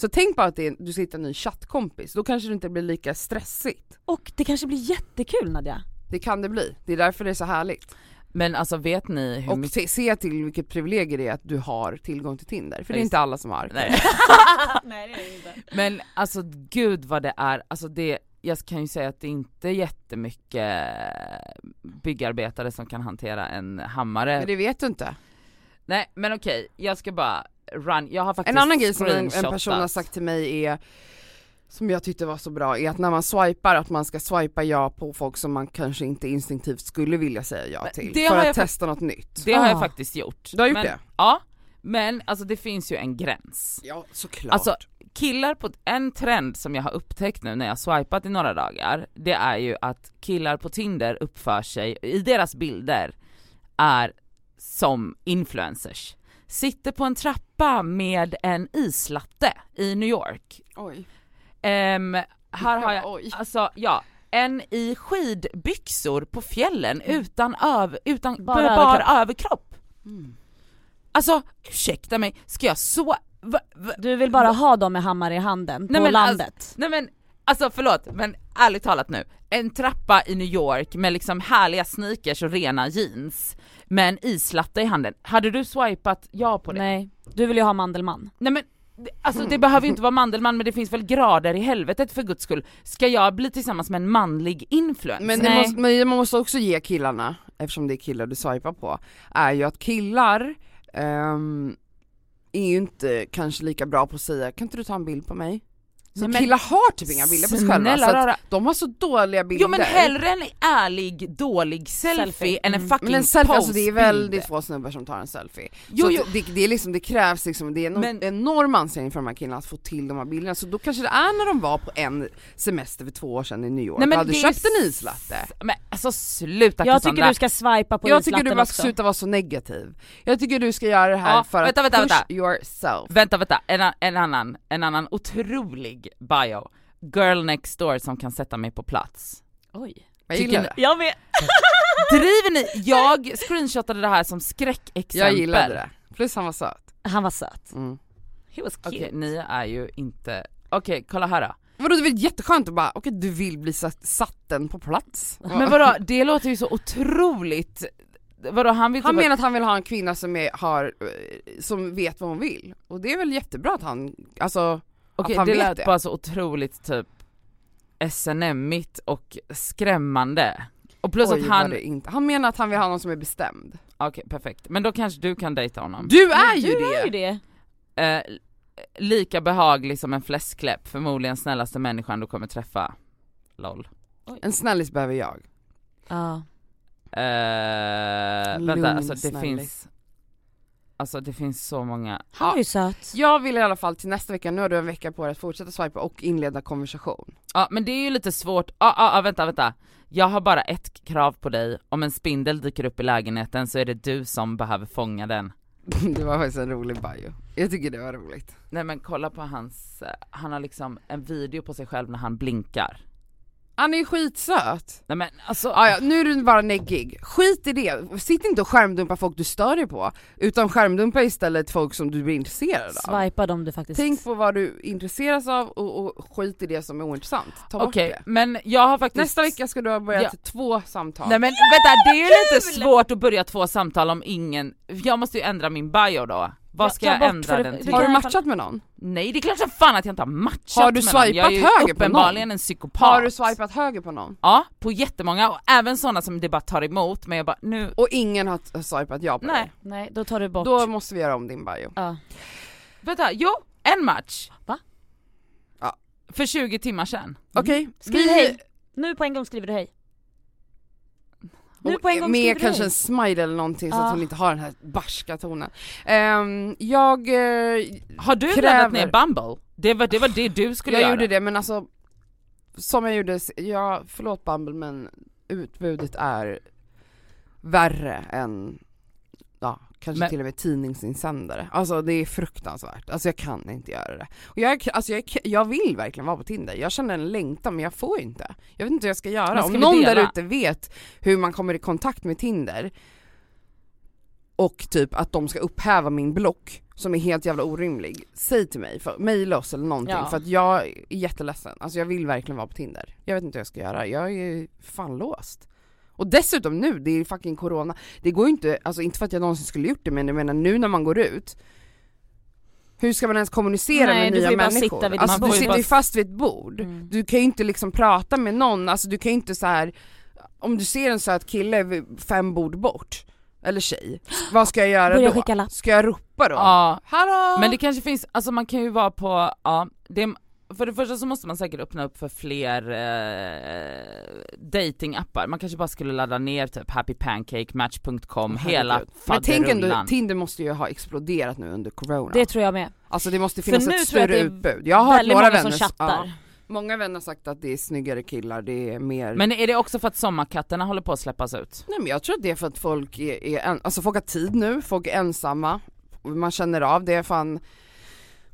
Så tänk bara att det är, du ska hitta en ny chattkompis, då kanske det inte blir lika stressigt. Och det kanske blir jättekul Nadja. Det kan det bli, det är därför det är så härligt. Men alltså vet ni hur Och mycket... se, se till vilket privilegium det är att du har tillgång till Tinder, för det är inte alla som har. Nej. Nej det är det inte. Men alltså gud vad det är, alltså det, jag kan ju säga att det är inte jättemycket byggarbetare som kan hantera en hammare. Men det vet du inte. Nej men okej, jag ska bara run, jag har faktiskt En annan grej som en, en person har sagt till mig är som jag tyckte var så bra är att när man swipar att man ska swipa ja på folk som man kanske inte instinktivt skulle vilja säga ja Men till det för har att testa något nytt. Det har jag Ah. faktiskt gjort. Du har gjort men, det? Ja, men alltså det finns ju en gräns. Ja såklart. Alltså killar på, en trend som jag har upptäckt nu när jag swipat i några dagar, det är ju att killar på Tinder uppför sig, i deras bilder, är som influencers. Sitter på en trappa med en islatte i New York. Oj. Ehm, här har jag, Oj. alltså ja, en i skidbyxor på fjällen utan, öv, utan Bara bara, överkropp. överkropp. Mm. Alltså ursäkta mig, ska jag så... Va, va, Du vill bara ha dem med hammare i handen på Nej, men landet. Nej men alltså förlåt, men ärligt talat nu, en trappa i New York med liksom härliga sneakers och rena jeans med en islatte i handen, hade du swipat ja på det? Nej, du vill ju ha Mandelmann. Nej men det- Alltså det behöver ju inte vara Mandelmann men det finns väl grader i helvetet för guds skull. Ska jag bli tillsammans med en manlig influencer? Men, det måste, men man måste också ge killarna, eftersom det är killar du swipar på, är ju att killar ehm, är ju inte kanske lika bra på att säga kan inte du ta en bild på mig? Så Nej, men killar har typ inga bilder på sig själva så att de har så dåliga bilder. Jo men hellre en ärlig, dålig selfie, Selfie. än en Mm. fucking Men en selfie, alltså det är väldigt få snubbar som tar en selfie. Jo, så jo. Det, det, är liksom, det krävs liksom, det är en Men- enorm ansträngning för de här killarna att få till de här bilderna, så då kanske det är när de var på en semester för två år sedan i New York och hade det är köpt en islatte. Men alltså sluta Jag Cassandra. tycker du ska swipa på Jag tycker du islatten bara också. ska sluta vara så negativ. Jag tycker du ska göra det här Ja, för vänta, att vänta, push vänta. yourself. Vänta vänta, en, en, annan, en annan otrolig bio. Girl next door som kan sätta mig på plats. Oj. Jag Tycker gillar ni- det. Jag vet. Driver ni? Jag screenshotade det här som skräckexempel. Jag gillade det. Plus han var söt. Han var söt. Mm. He was cute. Okej, ni är ju inte... Okej, kolla här då. Vadå det är väl jätteskönt att bara, okej du vill bli satt, satten på plats. Men vadå, det låter ju så otroligt... Vadå han vill Han typ- menar att han vill ha en kvinna som, är, har, eh, som vet vad hon vill. Och det är väl jättebra att han, alltså Okej, att han det lät det. bara så otroligt typ SNM-igt och skrämmande. Och plus oj, att han... inte. Han menar att han vill ha någon som är bestämd. Okej perfekt, men då kanske du kan dejta honom. Du är Men ju du det! är ju det. Eh, lika behaglig som en fläskkläpp, förmodligen snällaste människan du kommer träffa. LOL. En snällis behöver jag. Ja. Eh, Lugn vänta, alltså det snällis. finns... Alltså det finns så många... Han är ju söt. Jag vill i alla fall till nästa vecka, nu har du en vecka på dig att fortsätta swipa och inleda konversation. Ja men det är ju lite svårt, ja ah, ah, vänta vänta. Jag har bara ett krav på dig, om en spindel dyker upp i lägenheten så är det du som behöver fånga den. Det var faktiskt en rolig bio. Jag tycker det var roligt. Nej men kolla på hans, eh, han har liksom en video på sig själv när han blinkar. Han är ju skitsöt. Nej men alltså, Ah, ja, nu är du bara neggig. Skit i det. Sitt inte och skärmdumpa folk du stör dig på. Utan skärmdumpa istället folk som du blir intresserad av. Swipa dem du faktiskt... Tänk på vad du intresseras av och, och skit i det som är ointressant. Ta bort okej det. men jag har faktiskt Nästa vecka ska du ha börjat Ja. två samtal. Nej men vänta, det är ju lite svårt att börja två samtal om ingen, jag måste ju ändra min bio då. Vad ska jag bort ändra för- den till? har du matchat med någon? Nej det är klart som fan att jag inte har matchat Har du med någon. Jag är ju swipat höger på uppenbarligen någon? en psykopat. Har du swipat höger på någon? Ja, på jättemånga och även sådana som det bara tar emot men jag bara nu, Och ingen har swipat ja på nej. dig? Nej, då tar du bort. Då måste vi göra om din bio. Ja. Vänta, jo, en match. Va? Ja. För 20 timmar sedan. Okej, Skriv vi- hej. Nu på en gång skriver du hej. Nu på en gång med kanske en smile eller någonting så Ja. att hon inte har den här barska tonen. Ehm, jag, eh, Har du Kräver- laddat ner Bumble? Det var, det var det du skulle jag göra. gjorde det men alltså som jag gjorde, ja förlåt Bumble men utbudet är värre än, kanske Men- till och med tidningsinsändare. Alltså det är fruktansvärt, alltså jag kan inte göra det. Och jag, alltså jag, jag vill verkligen vara på Tinder, jag känner en längtan men jag får inte. Jag vet inte hur jag ska göra. Om någon dela? där ute vet hur man kommer i kontakt med Tinder och typ att de ska upphäva min block som är helt jävla orimlig, säg till mig, för, mejla oss eller någonting Ja. för att jag är jätteledsen, alltså jag vill verkligen vara på Tinder. Jag vet inte hur jag ska göra, jag är fan låst. Och dessutom nu, det är fucking corona, det går ju inte, alltså inte för att jag någonsin skulle gjort det men jag menar nu när man går ut hur ska man ens kommunicera Nej, med nya ju människor? sitta alltså du sitter ju fast vid ett bord, Mm. du kan ju inte liksom prata med någon, alltså du kan ju inte så här om du ser en söt kille fem bord bort, eller tjej, vad ska jag göra Börja då? skicka lapp. Ska jag ropa då? Ja, Hallå! men det kanske finns, alltså man kan ju vara på, ja, det, för det första så måste man säkert öppna upp för fler eh, datingappar. man kanske bara skulle ladda ner typ Happy Pancake, Match.com, hela Herregud. Men tänk ändå. Tinder måste ju ha exploderat nu under corona. Det tror jag med. Alltså det måste finnas ett större utbud. Jag har hört några många vänner, som chattar. ja, många vänner har sagt att det är snyggare killar, det är mer Men är det också för att sommarkatterna håller på att släppas ut? Nej men jag tror att det är för att folk är, är en, alltså folk har tid nu, folk är ensamma, man känner av det, fan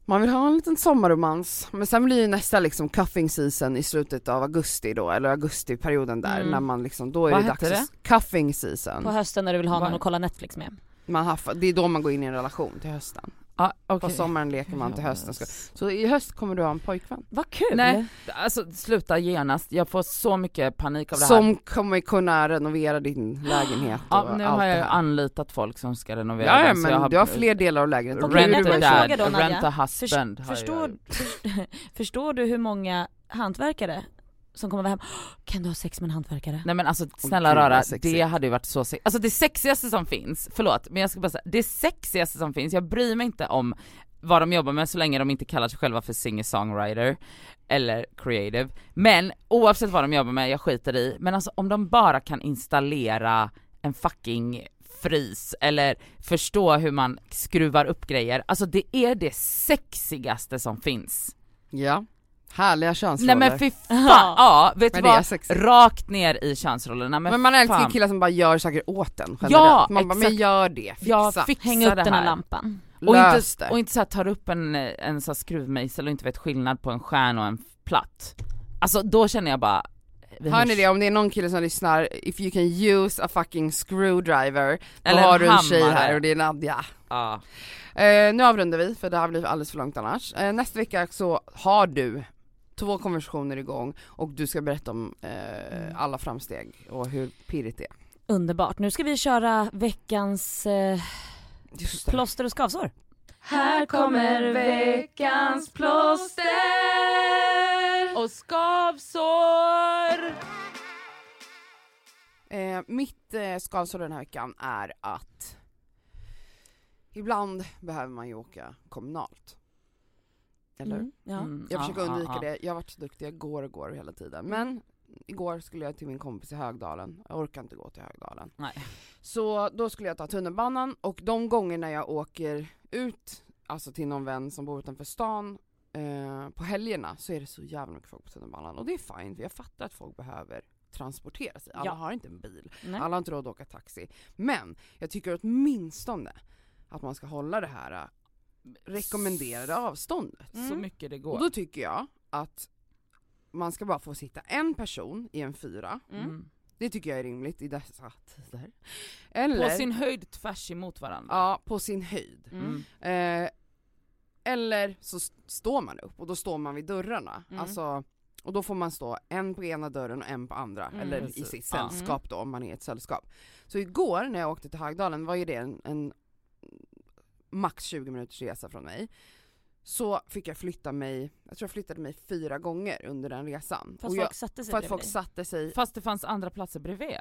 man vill ha en liten sommarromans, men sen blir ju nästa liksom cuffing season i slutet av augusti då, eller augustiperioden där Mm. när man liksom, då är Vad det dags, cuffing season. På hösten när du vill ha någon Va? att kolla Netflix med. Man har, det är då man går in i en relation till hösten. Ja, På okej. sommaren leker man till hösten. Ska- Så i höst kommer du ha en pojkvän. Vad kul! Nej, alltså sluta genast, jag får så mycket panik av det här. Som kommer kunna renovera din lägenhet och Ja, nu allt har jag det här. anlitat folk som ska renovera Ja, ja den, så jag men du har fler delar av lägenheten. Okej, Rent men a dad, då, rent a husband har Förstår, förstår du hur många hantverkare som kommer vara hem, kan du ha sex med en hantverkare? Nej men alltså snälla vad rara, det hade ju varit så sexigt. Alltså det sexigaste som finns, förlåt men jag ska bara säga, det sexigaste som finns, jag bryr mig inte om vad de jobbar med så länge de inte kallar sig själva för singer-songwriter eller creative. Men oavsett vad de jobbar med, jag skiter i. Men alltså om de bara kan installera en fucking frys eller förstå hur man skruvar upp grejer, alltså det är det sexigaste som finns. Ja. Härliga könsroller. Nej men fy fan, Ja. ja vet du Men är vad? Rakt ner i könsrollerna men, Men man älskar ju fan. killar som bara gör saker åt en generellt. Ja, Man bara, men exakt. gör det, fixa, Ja, fixa Häng upp det den här lampan. Och inte, det. och inte så här, tar upp en, en så här skruvmejsel och inte vet skillnad på en stjärn och en platt. Alltså då känner jag bara, Hör ni det? Om det är någon kille som lyssnar, if you can use a fucking screwdriver, då Eller har du en tjej här och det är Nadja. Ja. Eh, nu avrundar vi för det här blir alldeles för långt annars. Eh, nästa vecka så har du två konversationer igång och du ska berätta om eh, alla framsteg och hur pirrigt det är. Underbart. Nu ska vi köra veckans eh, plåster och skavsår. Här kommer veckans plåster Och skavsår! Eh, mitt eh, skavsår den här veckan är att ibland behöver man ju åka kommunalt. Eller? Mm, ja. Mm, Jag ja, försöker undvika det, jag har varit så duktig, jag går och går hela tiden. Men igår skulle jag till min kompis i Högdalen, jag orkar inte gå till Högdalen. Nej. Så då skulle jag ta tunnelbanan och de gångerna jag åker ut, alltså till någon vän som bor utanför stan, eh, på helgerna så är det så jävla mycket folk på tunnelbanan. Och det är fint, för jag fattar att folk behöver transportera sig. Alla Ja. har inte en bil, Nej. alla har inte råd att åka taxi. Men jag tycker åtminstone att man ska hålla det här rekommenderade avståndet. Så mycket det Och går. då tycker jag att man ska bara få sitta en person i en fyra. Mm. Mm. Det tycker jag är rimligt i dessa tider. Eller, På sin höjd tvärs emot varandra. ja, på sin höjd. Mm. Eh, eller så står man upp och då står man vid dörrarna. Mm. Alltså, och då får man stå en på ena dörren och en på andra, Mm. eller i Precis. sitt Ja. sällskap då om man är i ett sällskap. Så igår när jag åkte till Högdalen var ju det en, en max 20 minuters resa från mig. Så fick jag flytta mig, jag tror jag flyttade mig fyra gånger under den resan. Fast och folk jag, satte sig för att folk dig. satte sig, Fast det fanns andra platser bredvid.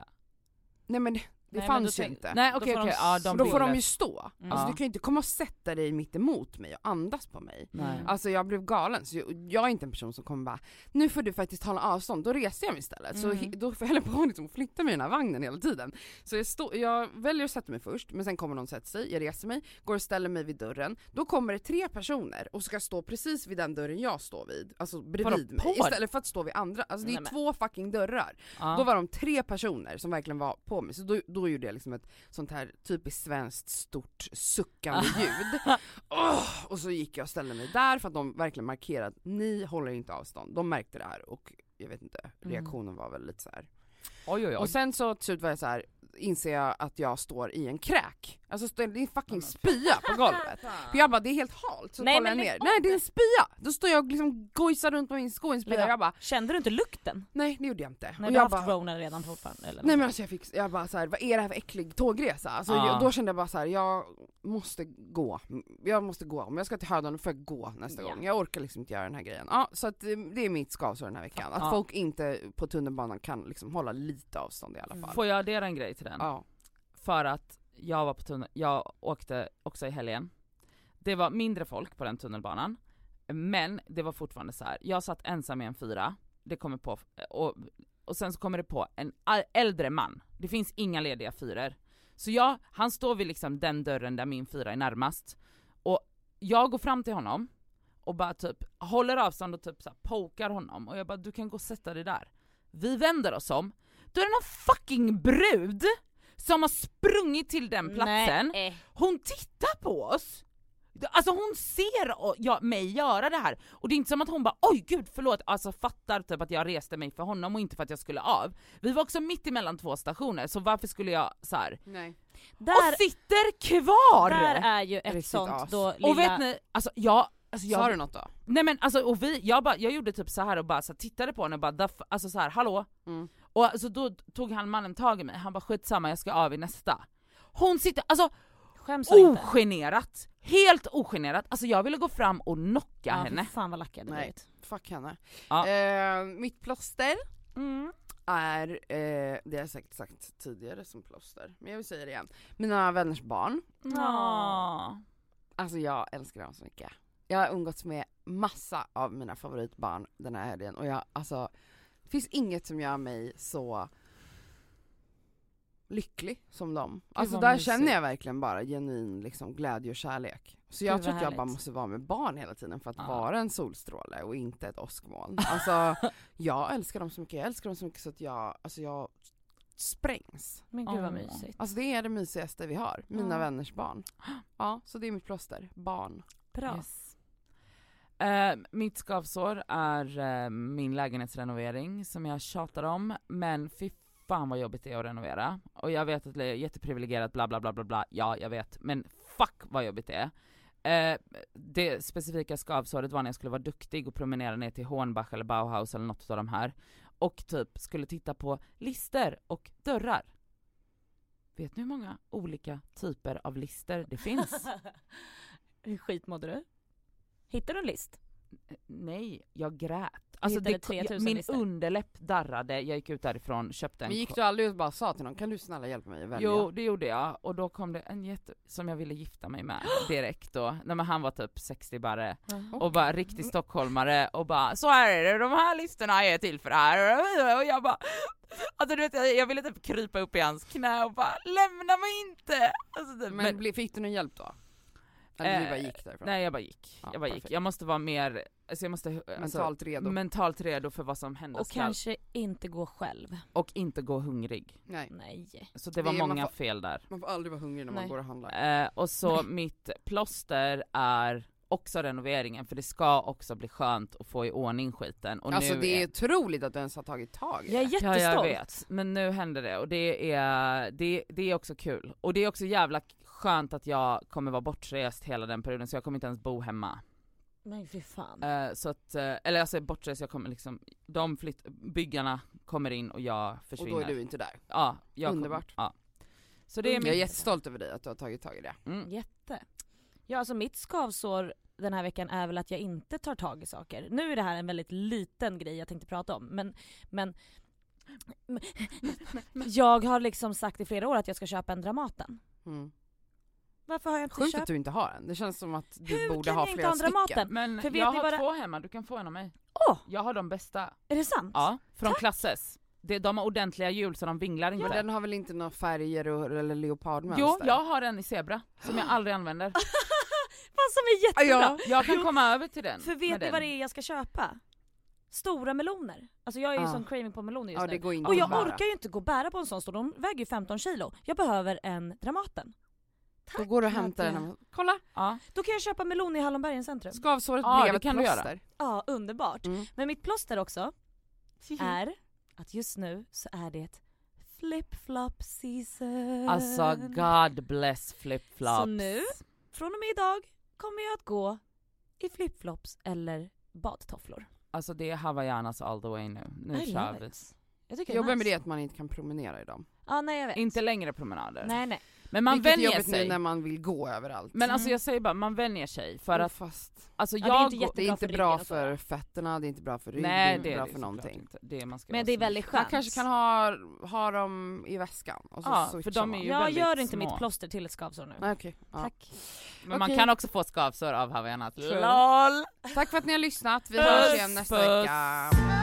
nej men det, Nej, fanns då ju inte. Nej Då okej får de okej, ja de och då får de ju stå. Mm. Alltså du kan ju inte komma och sätta dig mitt emot mig och andas på mig. Nej. Alltså jag blev galen, så jag, jag är inte en person som kommer bara nu får du faktiskt hålla avstånd, då reser jag mig istället. Så Mm. he- då får jag hålla på liksom, flytta mig i den här vagnen hela tiden. Så jag, stå, jag väljer att sätta mig först, men sen kommer någon sätta sig, jag reser mig, går och ställer mig vid dörren. Då kommer det tre personer och ska stå precis vid den dörren jag står vid, alltså bredvid mig. Istället för att stå vid andra, alltså det är Nej, två fucking dörrar. Ja. Då var de tre personer som verkligen var på mig, så då, då gjorde jag liksom ett sånt här typiskt svenskt stort suckande ljud. Åh, och så gick jag och ställde mig där för att de verkligen markerade att ni håller inte avstånd. De märkte det här och jag vet inte, reaktionen var väl lite så här. Oj oj oj. Och sen så till slut var jag så här, inser jag att jag står i en kräk. Alltså står- det är en fucking spya på golvet. För jag bara det är helt halt, så Nej, kollar jag ner. Nej det är en spya! Då står jag och liksom gojsar runt med min sko i en spya jag bara Kände du inte lukten? nej det gjorde jag inte. Nej och du har jag haft bara, Rona redan fortfarande eller? Nej men alltså jag fick, jag bara så här, vad är det här för äcklig tågresa? Alltså Ja. jag, då kände jag bara så här, jag måste gå. Jag måste gå, om jag ska till Hödan då får jag gå nästa Ja. gång. Jag orkar liksom inte göra den här grejen. Ja, så att det, det är mitt skavsår den här veckan. Att Ja. folk inte på tunnelbanan kan liksom hålla lite avstånd i alla fall. Får jag addera en grej till den? Ja. För att jag var på tunnel, jag åkte också i helgen. Det var mindre folk på den tunnelbanan, men det var fortfarande så här. jag satt ensam i en fyra, det kommer på, och, och sen så kommer det på en äldre man, det finns inga lediga fyror. Så jag, han står vid liksom den dörren där min fyra är närmast, och jag går fram till honom och bara typ håller avstånd och typ så här pokar honom och jag bara du kan gå och sätta dig där. Vi vänder oss om, då är det någon fucking brud som har sprungit till den platsen, Nej. hon tittar på oss! Alltså hon ser ja, mig göra det här, och det är inte som att hon bara oj gud förlåt, alltså fattar typ att jag reste mig för honom och inte för att jag skulle av. Vi var också mitt emellan två stationer, så varför skulle jag så här. Nej. Där, och sitter kvar! där är ju ett Riktigt sånt as. då och vet ni, alltså jag, alltså jag Sa du något då? Nej men alltså och vi, jag, bara, jag gjorde typ så här och bara så här, tittade på henne och bara alltså så här, hallå? Mm. Och alltså då tog han mannen tag i mig, han bara skitsamma jag ska av i nästa. Hon sitter, alltså Skäms hon inte? ogenerat, helt ogenerat, alltså jag ville gå fram och knocka Ja, henne. fan vad lack jag hade Nej. blivit. Fuck henne. Ja. Eh, mitt plåster Mm. är, eh, det har jag säkert sagt tidigare som plåster, men jag vill säga det igen. Mina vänners barn, Ja. alltså jag älskar dem så mycket. Jag har umgåtts med massa av mina favoritbarn den här helgen och jag, alltså, finns inget som gör mig så lycklig som dem. Alltså där mysigt. känner jag verkligen bara genuin liksom, glädje och kärlek. Så jag Gud, tror att jag bara måste vara med barn hela tiden för att Ja. vara en solstråle och inte ett åskmoln. Alltså jag älskar dem så mycket, jag älskar dem så mycket så att jag, alltså jag sprängs. Men gud vad mysigt. Alltså det är det mysigaste vi har, mina Ja. vänners barn. Ja, så det är mitt plåster, barn. Bra. Yes. Eh, mitt skavsår är eh, min lägenhetsrenovering som jag tjatar om, men fy fan vad jobbigt det är att renovera. Och jag vet att det är jätteprivilegierat bla bla bla bla bla, ja jag vet, men fuck vad jobbigt det är. Eh, det specifika skavsåret var när jag skulle vara duktig och promenera ner till Hornbach eller Bauhaus eller något av de här och typ skulle titta på lister och dörrar. Vet ni hur många olika typer av lister det finns? Hur skit mådde du? Hittade du en list? Nej, jag grät. Alltså det, 3000 min listor. underläpp darrade, jag gick ut därifrån, köpte en Men gick du aldrig och bara sa till någon, kan du snälla hjälpa mig att välja? Jo det gjorde jag, och då kom det en jätte, som jag ville gifta mig med direkt då, Nej, men han var typ 60 bara och bara riktig stockholmare och bara så här är det, de här listorna är till för det här och jag bara Alltså du vet jag, jag ville typ krypa upp i hans knä och bara lämna mig inte! Alltså, typ, Men, bli- fick du någon hjälp då? Eller du Eh, bara gick därifrån? Nej jag bara gick, Ja, jag bara gick. Jag måste vara mer, alltså jag måste alltså, Mentalt redo? mentalt redo för vad som händer Och skall. kanske inte gå själv. och inte gå hungrig. Nej, Nej. Så det var Det man många får- fel där. man får aldrig vara hungrig när man Nej. går och handlar. Eh, och så mitt plåster är också renoveringen, för det ska också bli skönt att få i ordning skiten. Och Alltså nu det är otroligt att du ens har tagit tag i Jag är det. jättestolt. Ja jag vet, men nu händer det och det är, det, det är också kul. Och det är också jävla skönt att jag kommer vara bortrest hela den perioden så jag kommer inte ens bo hemma. Men fy fan. Eh, så att, eh, eller alltså bortrest, jag kommer liksom, de flytt, byggarna kommer in och jag Och försvinner. då är du inte där. Ja, jag Underbart. Kommer, ja. Så det är Jag är jättestolt över dig att du har tagit tag i det. mm, Jätte. Ja alltså mitt skavsår den här veckan är väl att jag inte tar tag i saker. Nu är det här en väldigt liten grej jag tänkte prata om men, men jag har liksom sagt i flera år att jag ska köpa en Dramaten. Mm. Varför har jag inte Sjukt köpt? att du inte har en, det känns som att du Hur borde kan ha jag inte flera ha en stycken. Dramaten? Men För vet jag har det- två hemma, du kan få en av mig. Åh! Jag har de bästa. Är det sant? Ja, från Klasses. Det, de har ordentliga hjul så de vinglar inte. Men den har väl inte några färger och, eller leopardmönster? Jo, jag har en i zebra som jag aldrig använder. Fan som är jättebra! Ja. Jag kan komma över till den. För vet ni vad det är jag ska köpa? Stora meloner. Alltså jag är ju Ah. sån craving på meloner just Ja nu. Och jag orkar ju inte gå och bära på en sån stor, de väger ju 15 kilo. Jag behöver en Dramaten. Då går du och hämtar den. Kolla! Ja. Då kan jag köpa melon i Hallonbergens centrum. Skavsåret Ja, blev ett kan du göra. plåster. Ja, underbart. Mm. Men mitt plåster också är att just nu så är det flip-flop season. Alltså God bless flip-flops. Så nu, från och med idag, kommer jag att gå i flip-flops eller badtofflor. Alltså det är hawaiianas all the way nu. Nu I kör vi. it. Jag tycker Jobbar är med nice. det att man inte kan promenera i dem. Ja nej jag vet. Inte längre promenader. Nej nej. Men man Vilket vänjer sig. nu när man vill gå överallt. Men alltså Mm. jag säger bara, man vänjer sig. För Och att fast alltså Ja, jag det är inte det är inte för bra för fötterna, det är inte bra för ryggen, det är inte bra det för någonting. inte. Det man ska Men det är väldigt Man skönt. kanske kan ha, ha dem i väskan och så Ja, för de man. är ju Jag gör inte små. mitt plåster till ett skavsår nu. Okej. ja. Tack. Men man Okej. kan också få skavsår av. LOL! Tack för att ni har lyssnat, vi hörs igen nästa vecka.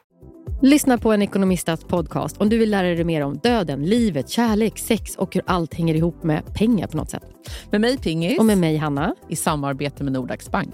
Lyssna på en ekonomistats podcast om du vill lära dig mer om döden, livet, kärlek, sex och hur allt hänger ihop med pengar på något sätt. Med mig Pingis, Och med mig Hanna. i samarbete med Nordax Bank.